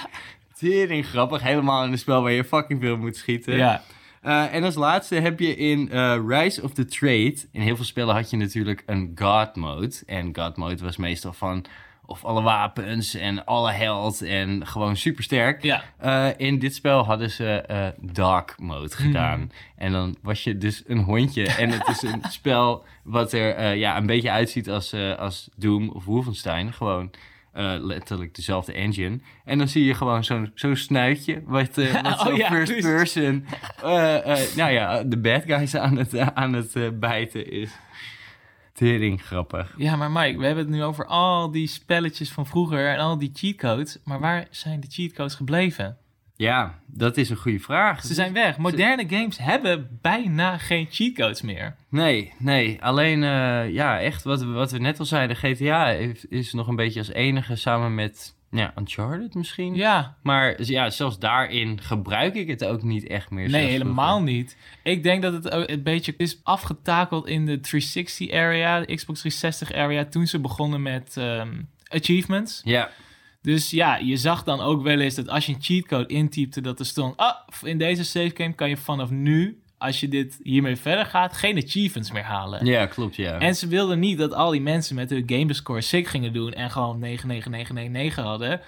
Speaker 1: Tering grappig. Helemaal in een spel waar je fucking veel moet schieten.
Speaker 2: Ja.
Speaker 1: Eh, en als laatste heb je in eh, Rise of the Trade. In heel veel spellen had je natuurlijk een God mode. En God mode was meestal van. Of alle wapens en alle held en gewoon super sterk.
Speaker 2: Ja.
Speaker 1: Eh, in dit spel hadden ze eh, dark mode gedaan. En dan was je dus een hondje. En het is een spel wat er eh, ja, een beetje uitziet als, als Doom of Wolfenstein. Gewoon letterlijk dezelfde engine. En dan zie je gewoon zo'n zo'n snuitje. Wat, eh wat
Speaker 2: Oh
Speaker 1: zo'n
Speaker 2: ja,
Speaker 1: first person. nou ja, de bad guys aan het, aan het bijten is. Tering grappig.
Speaker 2: Ja, maar Mike, we hebben het nu over al die spelletjes van vroeger en al die cheatcodes. Maar waar zijn de cheatcodes gebleven?
Speaker 1: Ja, dat is een goede vraag.
Speaker 2: Ze zijn weg. Moderne games hebben bijna geen cheatcodes meer.
Speaker 1: Nee, nee. Alleen, eh, ja, echt wat, we- wat we net al zeiden. GTA heeft- is nog een beetje als enige samen met ja, Uncharted misschien.
Speaker 2: Ja,
Speaker 1: Maar ja, zelfs daarin gebruik ik het ook niet echt meer.
Speaker 2: nee, helemaal
Speaker 1: vroeger.
Speaker 2: niet. Ik denk dat het ook een beetje is afgetakeld in de 360 area, de Xbox 360 area, toen ze begonnen met ehm, achievements.
Speaker 1: Ja,
Speaker 2: Dus ja, je zag dan ook wel eens dat als je een cheatcode intypte, dat er stond, ah, in deze savegame kan je vanaf nu, als je dit hiermee verder gaat, geen achievements meer halen.
Speaker 1: ja klopt, ja.
Speaker 2: En ze wilden niet dat al die mensen met hun gamerscore sick gingen doen en gewoon 99999 hadden,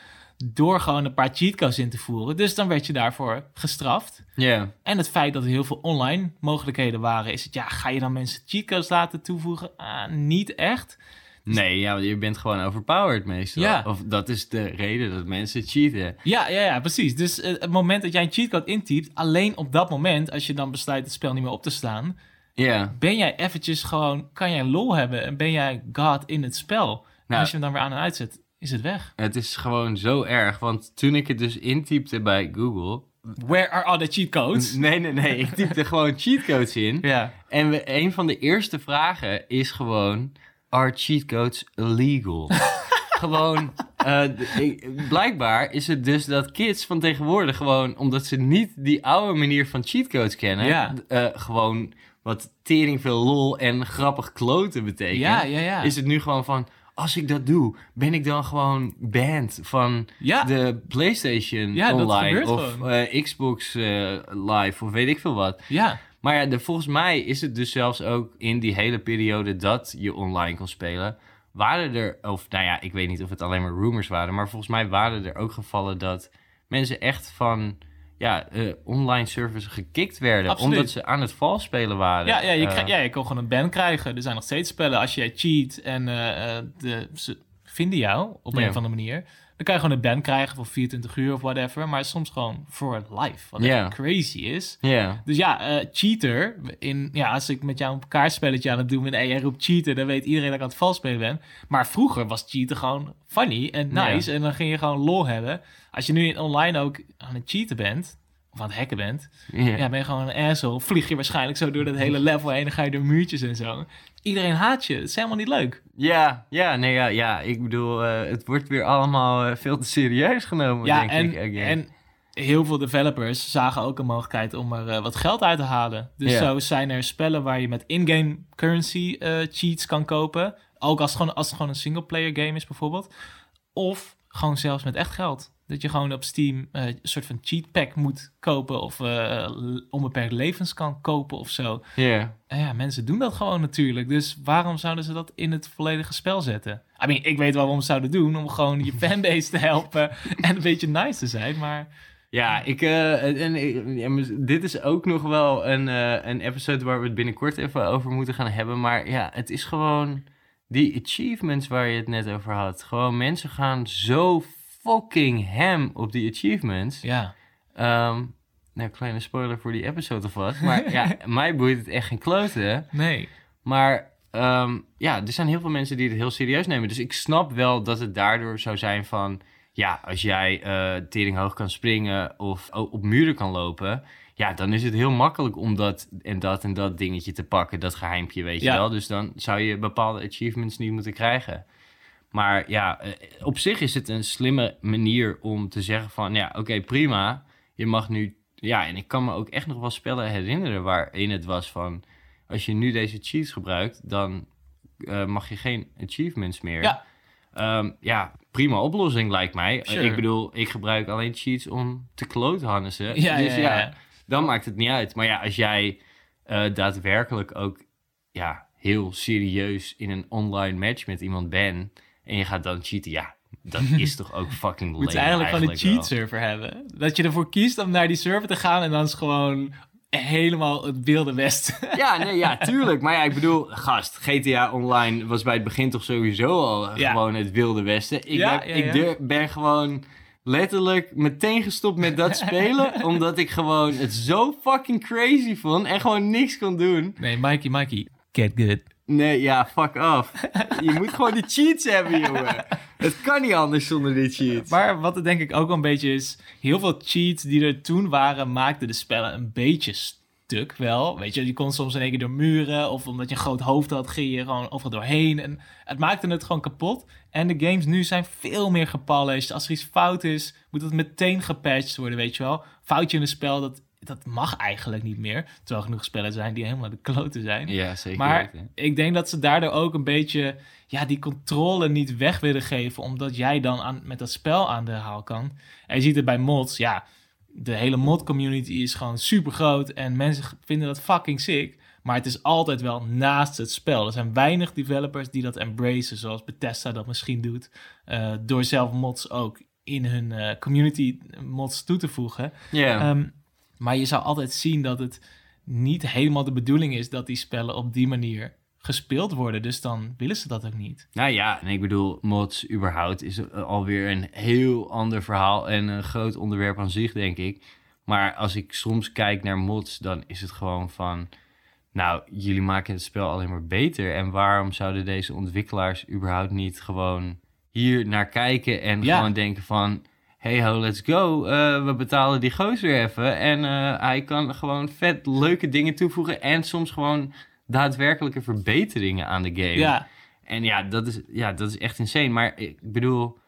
Speaker 2: door gewoon een paar cheatcodes in te voeren. Dus dan werd je daarvoor gestraft.
Speaker 1: Ja,
Speaker 2: En het feit dat er heel veel online mogelijkheden waren, is het, ja, ga je dan mensen cheatcodes laten toevoegen? Ah, niet echt.
Speaker 1: Nee, ja, je bent gewoon overpowered meestal.
Speaker 2: Ja.
Speaker 1: Of dat is de reden dat mensen cheaten.
Speaker 2: Ja, ja, ja, precies. Dus eh, het moment dat jij een cheatcode intypt, alleen op dat moment, als je dan besluit het spel niet meer op te slaan,
Speaker 1: Ja.
Speaker 2: ben jij eventjes gewoon, kan jij lol hebben en ben jij God in het spel. En
Speaker 1: Nou.
Speaker 2: als je hem dan weer aan en uitzet, is het weg.
Speaker 1: Het is gewoon zo erg, want toen ik het dus intypte bij Google...
Speaker 2: Where are all the cheat codes?
Speaker 1: Nee, nee, nee, ik typte gewoon cheatcodes in.
Speaker 2: Ja.
Speaker 1: En we, een van de eerste vragen is gewoon: Are cheatcodes illegal? gewoon, eh, ik- blijkbaar is het dus dat kids van tegenwoordig gewoon, omdat ze niet die oude manier van cheatcodes kennen,
Speaker 2: Ja.
Speaker 1: eh, gewoon wat tering veel lol en grappig kloten betekent,
Speaker 2: Ja, ja, ja.
Speaker 1: is het nu gewoon van. Als ik dat doe, ben ik dan gewoon banned van
Speaker 2: Ja.
Speaker 1: de PlayStation
Speaker 2: Ja,
Speaker 1: online of eh, Xbox Live of weet ik veel wat.
Speaker 2: Ja.
Speaker 1: Maar ja, de, volgens mij is het dus zelfs ook in die hele periode dat je online kon spelen, waren er, of nou ja, ik weet niet of het alleen maar rumors waren, maar volgens mij waren er ook gevallen dat mensen echt van ja, eh, online servers gekikt werden,
Speaker 2: Absoluut.
Speaker 1: omdat ze aan het vals spelen waren.
Speaker 2: Ja, ja, je,
Speaker 1: Eh,
Speaker 2: ja, je kan gewoon een ban krijgen. Er zijn nog steeds spellen. Als jij cheat en eh, de, ze vinden jou op een
Speaker 1: Ja.
Speaker 2: of andere manier... dan kan je gewoon een ban krijgen voor 24 uur of whatever. Maar soms gewoon voor life. Wat echt crazy is.
Speaker 1: Ja,
Speaker 2: Dus ja, eh, cheater. In, ja, als ik met jou een kaartspelletje aan het doen ben en jij roept cheater, dan weet iedereen dat ik aan het vals spelen ben. Maar vroeger was cheater gewoon funny en nice. En dan ging je gewoon lol hebben. Als je nu in online ook aan het cheaten bent, of aan het hacken bent,
Speaker 1: ja.
Speaker 2: ja, ben je gewoon een asshole. Vlieg je waarschijnlijk zo door dat hele level heen. Dan ga je door muurtjes en zo. Iedereen haat je. Het is helemaal niet leuk.
Speaker 1: Ja, ja, nee, ja, ja, ik bedoel, eh, het wordt weer allemaal eh, veel te serieus genomen,
Speaker 2: ja,
Speaker 1: denk
Speaker 2: en,
Speaker 1: ik.
Speaker 2: en heel veel developers zagen ook een mogelijkheid om er eh, wat geld uit te halen. Dus zo zijn er spellen waar je met in-game currency cheats kan kopen. Ook als het gewoon, als het gewoon een single-player game is bijvoorbeeld. Of gewoon zelfs met echt geld. Dat je gewoon op Steam eh, een soort van cheat pack moet kopen. Of eh, onbeperkt levens kan kopen of zo.
Speaker 1: Ja.
Speaker 2: En ja, mensen doen dat gewoon natuurlijk. Dus waarom zouden ze dat in het volledige spel zetten? I mean, ik weet wel waarom ze zouden doen. Om gewoon je fanbase te helpen en een beetje nice te zijn. Maar
Speaker 1: Ja, ik, eh, en, dit is ook nog wel een, een episode waar we het binnenkort even over moeten gaan hebben. Maar ja, het is gewoon die achievements waar je het net over had. Gewoon mensen gaan zo fucking ham op die achievements.
Speaker 2: ja,
Speaker 1: Ehm, nou, kleine spoiler voor die episode alvast. Maar ja, mij boeit het echt geen kloten.
Speaker 2: nee.
Speaker 1: Maar ehm, ja, er zijn heel veel mensen die het heel serieus nemen. Dus ik snap wel dat het daardoor zou zijn van... Ja, als jij eh tering hoog kan springen of op muren kan lopen... Ja, dan is het heel makkelijk om dat en dat en dat dingetje te pakken. Dat geheimpje, weet je wel. Dus dan zou je bepaalde achievements niet moeten krijgen. Maar ja, eh, op zich is het een slimme manier om te zeggen van... Ja, oké, prima. Je mag nu... Ja, en ik kan me ook echt nog wel spellen herinneren waarin het was van... Als je nu deze cheats gebruikt, dan eh, mag je geen achievements meer.
Speaker 2: Ja.
Speaker 1: Ehm, ja, prima oplossing lijkt mij. Eh,
Speaker 2: Sure.
Speaker 1: Ik bedoel, ik gebruik alleen cheats om te kloothannissen.
Speaker 2: Ja,
Speaker 1: dus
Speaker 2: ja,
Speaker 1: ja,
Speaker 2: ja.
Speaker 1: dan maakt het niet uit. Maar ja, als jij daadwerkelijk ook ja, heel serieus in een online match met iemand bent... en je gaat dan cheaten, ja, dat is toch ook fucking
Speaker 2: Moet je
Speaker 1: lame
Speaker 2: eigenlijk gewoon een cheat server hebben. Dat je ervoor kiest om naar die server te gaan en dan is gewoon helemaal het wilde westen.
Speaker 1: Ja, nee, ja, tuurlijk. Maar ja, ik bedoel, gast, GTA Online was bij het begin toch sowieso al
Speaker 2: Ja.
Speaker 1: gewoon het wilde westen. Ik,
Speaker 2: Ja,
Speaker 1: ben,
Speaker 2: ja,
Speaker 1: ik durf- ben gewoon letterlijk meteen gestopt met dat spelen, omdat ik gewoon het zo fucking crazy vond en gewoon niks kon doen.
Speaker 2: Nee, Mikey, Mikey. Get good.
Speaker 1: Nee, ja, fuck off. Je moet gewoon die cheats hebben, jongen. Het kan niet anders zonder die cheats.
Speaker 2: Maar wat het denk ik ook wel een beetje is... heel veel cheats die er toen waren... maakten de spellen een beetje stuk wel. Weet je, je kon soms in één keer door muren... of omdat je een groot hoofd had, ging je gewoon overal doorheen. En het maakte het gewoon kapot. En de games nu zijn veel meer gepolished. Als er iets fout is, moet het meteen gepatcht worden, weet je wel. Foutje in een spel, dat, dat mag eigenlijk niet meer. Terwijl er genoeg spellen zijn die helemaal de kloten zijn.
Speaker 1: Ja, zeker
Speaker 2: Maar
Speaker 1: weten.
Speaker 2: ik denk dat ze daardoor ook een beetje ja, die controle niet weg willen geven, omdat jij dan aan, met dat spel aan de haal kan. En je ziet het bij mods, ja, de hele mod community is gewoon super groot en mensen vinden dat fucking sick. Maar het is altijd wel naast het spel. Er zijn weinig developers die dat embracen, zoals Bethesda dat misschien doet, eh, door zelf mods ook in hun eh, community mods toe te voegen.
Speaker 1: Ja.
Speaker 2: Ehm, maar je zou altijd zien dat het niet helemaal de bedoeling is dat die spellen op die manier gespeeld worden. Dus dan willen ze dat ook niet.
Speaker 1: Nou ja, en ik bedoel, mods überhaupt is eh, alweer een heel ander verhaal en een groot onderwerp aan zich, denk ik. Maar als ik soms kijk naar mods, dan is het gewoon van... Nou, jullie maken het spel alleen maar beter. En waarom zouden deze ontwikkelaars überhaupt niet gewoon hier naar kijken en
Speaker 2: Ja.
Speaker 1: gewoon denken van... Hey ho, let's go. Eh, we betalen die gozer even. En eh, hij kan gewoon vet leuke dingen toevoegen. En soms gewoon daadwerkelijke verbeteringen aan de game.
Speaker 2: Ja,
Speaker 1: En ja dat, is, ja, dat is echt insane. Maar ik bedoel,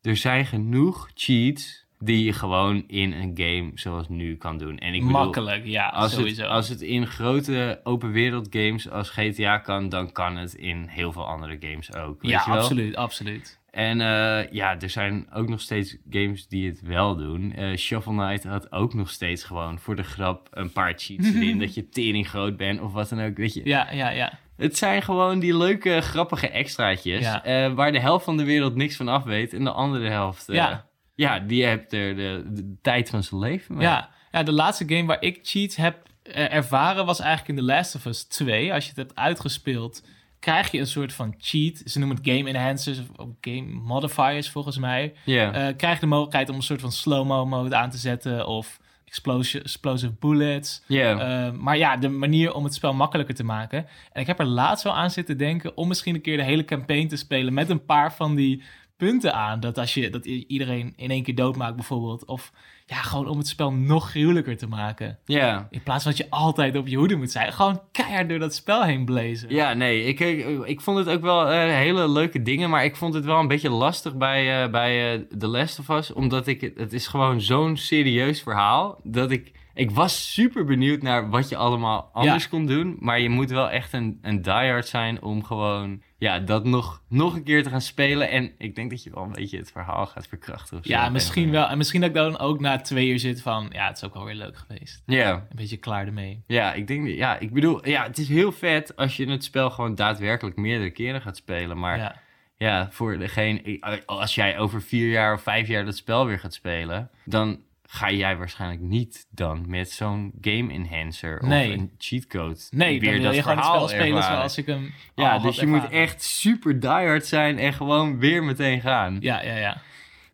Speaker 1: er zijn genoeg cheats die je gewoon in een game zoals nu kan doen. En ik bedoel,
Speaker 2: makkelijk. Ja,
Speaker 1: als
Speaker 2: sowieso.
Speaker 1: het, als het in grote open wereld games als GTA kan, dan kan het in heel veel andere games ook. Weet
Speaker 2: ja,
Speaker 1: je wel?
Speaker 2: absoluut, absoluut.
Speaker 1: En eh, ja, er zijn ook nog steeds games die het wel doen. Eh Shovel Knight had ook nog steeds gewoon voor de grap een paar cheats erin. dat je tering groot bent of wat dan ook, weet je.
Speaker 2: Ja, ja, ja.
Speaker 1: Het zijn gewoon die leuke, grappige extraatjes.
Speaker 2: Ja.
Speaker 1: eh, waar de helft van de wereld niks van af weet. En de andere helft,
Speaker 2: Ja.
Speaker 1: ja, die hebt er de, de tijd van zijn leven mee.
Speaker 2: Ja, ja, de laatste game waar ik cheats heb ervaren was eigenlijk in The Last of Us 2. Als je het hebt uitgespeeld, krijg je een soort van cheat. Ze noemen het game enhancers of game modifiers volgens mij. Eh, krijg je de mogelijkheid om een soort van slow-mo mode aan te zetten of explosi- explosive bullets.
Speaker 1: Ja.
Speaker 2: Eh, maar ja, de manier om het spel makkelijker te maken. En ik heb er laatst wel aan zitten denken om misschien een keer de hele campaign te spelen met een paar van die punten aan. Dat als je dat iedereen in één keer doodmaakt bijvoorbeeld. Of ja, gewoon om het spel nog gruwelijker te maken.
Speaker 1: ja.
Speaker 2: In plaats van dat je altijd op je hoede moet zijn. Gewoon keihard door dat spel heen blazen.
Speaker 1: Ja, nee, ik, ik, ik vond het ook wel eh, hele leuke dingen, maar ik vond het wel een beetje lastig bij, eh, bij eh, The Last of Us, omdat ik, het- het is gewoon zo'n serieus verhaal, dat ik, ik was super benieuwd naar wat je allemaal anders
Speaker 2: Ja.
Speaker 1: kon doen, maar je moet wel echt een, een diehard zijn om gewoon, ja, dat nog, nog een keer te gaan spelen en ik denk dat je wel een beetje het verhaal gaat verkrachten of zo.
Speaker 2: Ja, misschien wel. En misschien dat ik dan ook na twee uur zit van... Ja, het is ook wel weer leuk geweest.
Speaker 1: Ja.
Speaker 2: Een beetje klaar ermee.
Speaker 1: Ja, ik denk, ja, ik bedoel, ja, het is heel vet als je het spel gewoon daadwerkelijk meerdere keren gaat spelen, maar...
Speaker 2: ja.
Speaker 1: Ja, voor degene, als jij over vier jaar of vijf jaar dat spel weer gaat spelen, dan ga jij waarschijnlijk niet dan met zo'n game enhancer of
Speaker 2: Nee.
Speaker 1: een cheatcode
Speaker 2: Nee,
Speaker 1: weer
Speaker 2: dan wil
Speaker 1: dat
Speaker 2: je gewoon het
Speaker 1: verhaal
Speaker 2: spel spelen zoals ik hem
Speaker 1: Ja, dus je moet echt super diehard zijn en gewoon weer meteen gaan.
Speaker 2: Ja, ja, ja.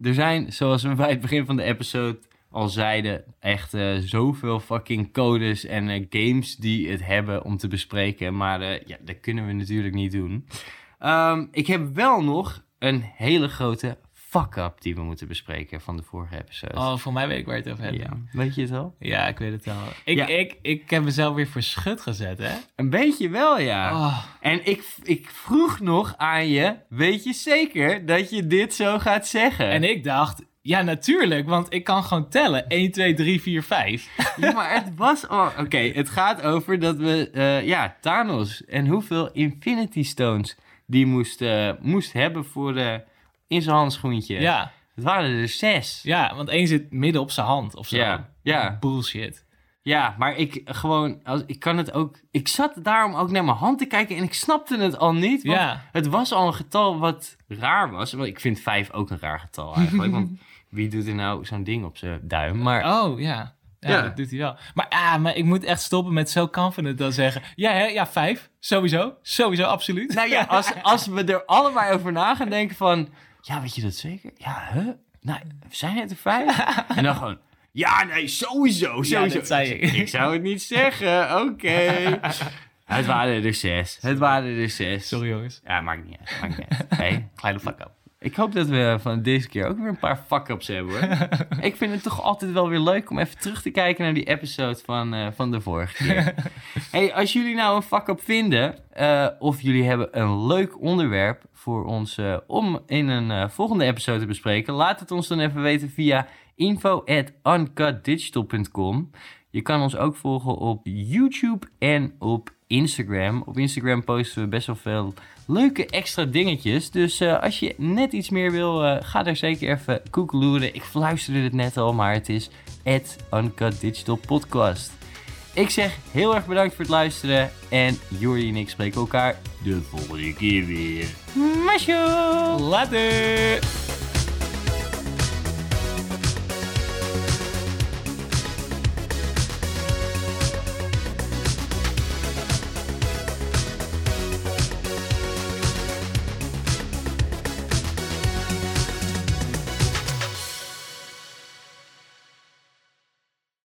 Speaker 1: Er zijn, zoals we bij het begin van de episode al zeiden, echt eh, zoveel fucking codes en eh, games die het hebben om te bespreken. Maar eh, ja, dat kunnen we natuurlijk niet doen. Ehm, ik heb wel nog een hele grote fuck-up die we moeten bespreken van de vorige episode.
Speaker 2: Oh, voor mij weet ik waar je het over hebt.
Speaker 1: ja, weet je het al?
Speaker 2: Ja, ik weet het al. Ik,
Speaker 1: Ja.
Speaker 2: ik, ik heb mezelf weer voor schut gezet, hè?
Speaker 1: Een beetje wel, ja.
Speaker 2: Oh,
Speaker 1: En ik, ik vroeg nog aan je, weet je zeker dat je dit zo gaat zeggen?
Speaker 2: en ik dacht, ja, natuurlijk, want ik kan gewoon tellen. 1, 2, 3, 4, 5.
Speaker 1: Ja, maar het was al... Oké, het gaat over dat we... eh, ja, Thanos en hoeveel Infinity Stones die moest, eh, moest hebben voor de, in zijn handschoentje.
Speaker 2: Ja,
Speaker 1: Het waren er zes.
Speaker 2: ja, want één zit midden op zijn hand of zo.
Speaker 1: Ja, ja.
Speaker 2: Bullshit.
Speaker 1: Ja, maar ik gewoon... Als, ik kan het ook... Ik zat daarom ook naar mijn hand te kijken en ik snapte het al niet. Want
Speaker 2: Ja.
Speaker 1: het was al een getal wat raar was. Want ik vind vijf ook een raar getal eigenlijk. want wie doet er nou zo'n ding op zijn duim? Maar...
Speaker 2: Oh, ja. Ja,
Speaker 1: Ja.
Speaker 2: dat doet hij wel. Maar, ah, maar ik moet echt stoppen met zo confident dan zeggen. Ja, hè, ja, vijf. Sowieso. Sowieso, absoluut.
Speaker 1: Nou ja, als, als we er allebei over na gaan denken van... Ja, weet je dat zeker? Ja, hè? Nou, zijn het er vijf? en dan gewoon... Ja, nee, sowieso, sowieso.
Speaker 2: zei ik.
Speaker 1: Ik zou het niet zeggen, oké. het waren er zes. Het waren er zes.
Speaker 2: Sorry, jongens.
Speaker 1: Ja, maakt niet uit. Maakt niet uit. Hey, kleine fuck-up. Ik hoop dat we van deze keer ook weer een paar fuck-ups hebben, hoor. ik vind het toch altijd wel weer leuk om even terug te kijken naar die episode van, eh, van de vorige keer. hey, als jullie nou een fuck-up vinden, eh, of jullie hebben een leuk onderwerp voor ons eh, om in een volgende episode te bespreken, laat het ons dan even weten via info@uncutdigital.com. Je kan ons ook volgen op YouTube en op Instagram. Op Instagram posten we best wel veel leuke extra dingetjes. Dus eh, als je net iets meer wil, eh, ga daar zeker even koekeloeren. Ik fluisterde het net al, maar het is Uncut Digital Podcast. Ik zeg heel erg bedankt voor het luisteren. En Jordi en ik spreken elkaar de volgende keer weer. Masho!
Speaker 2: Later!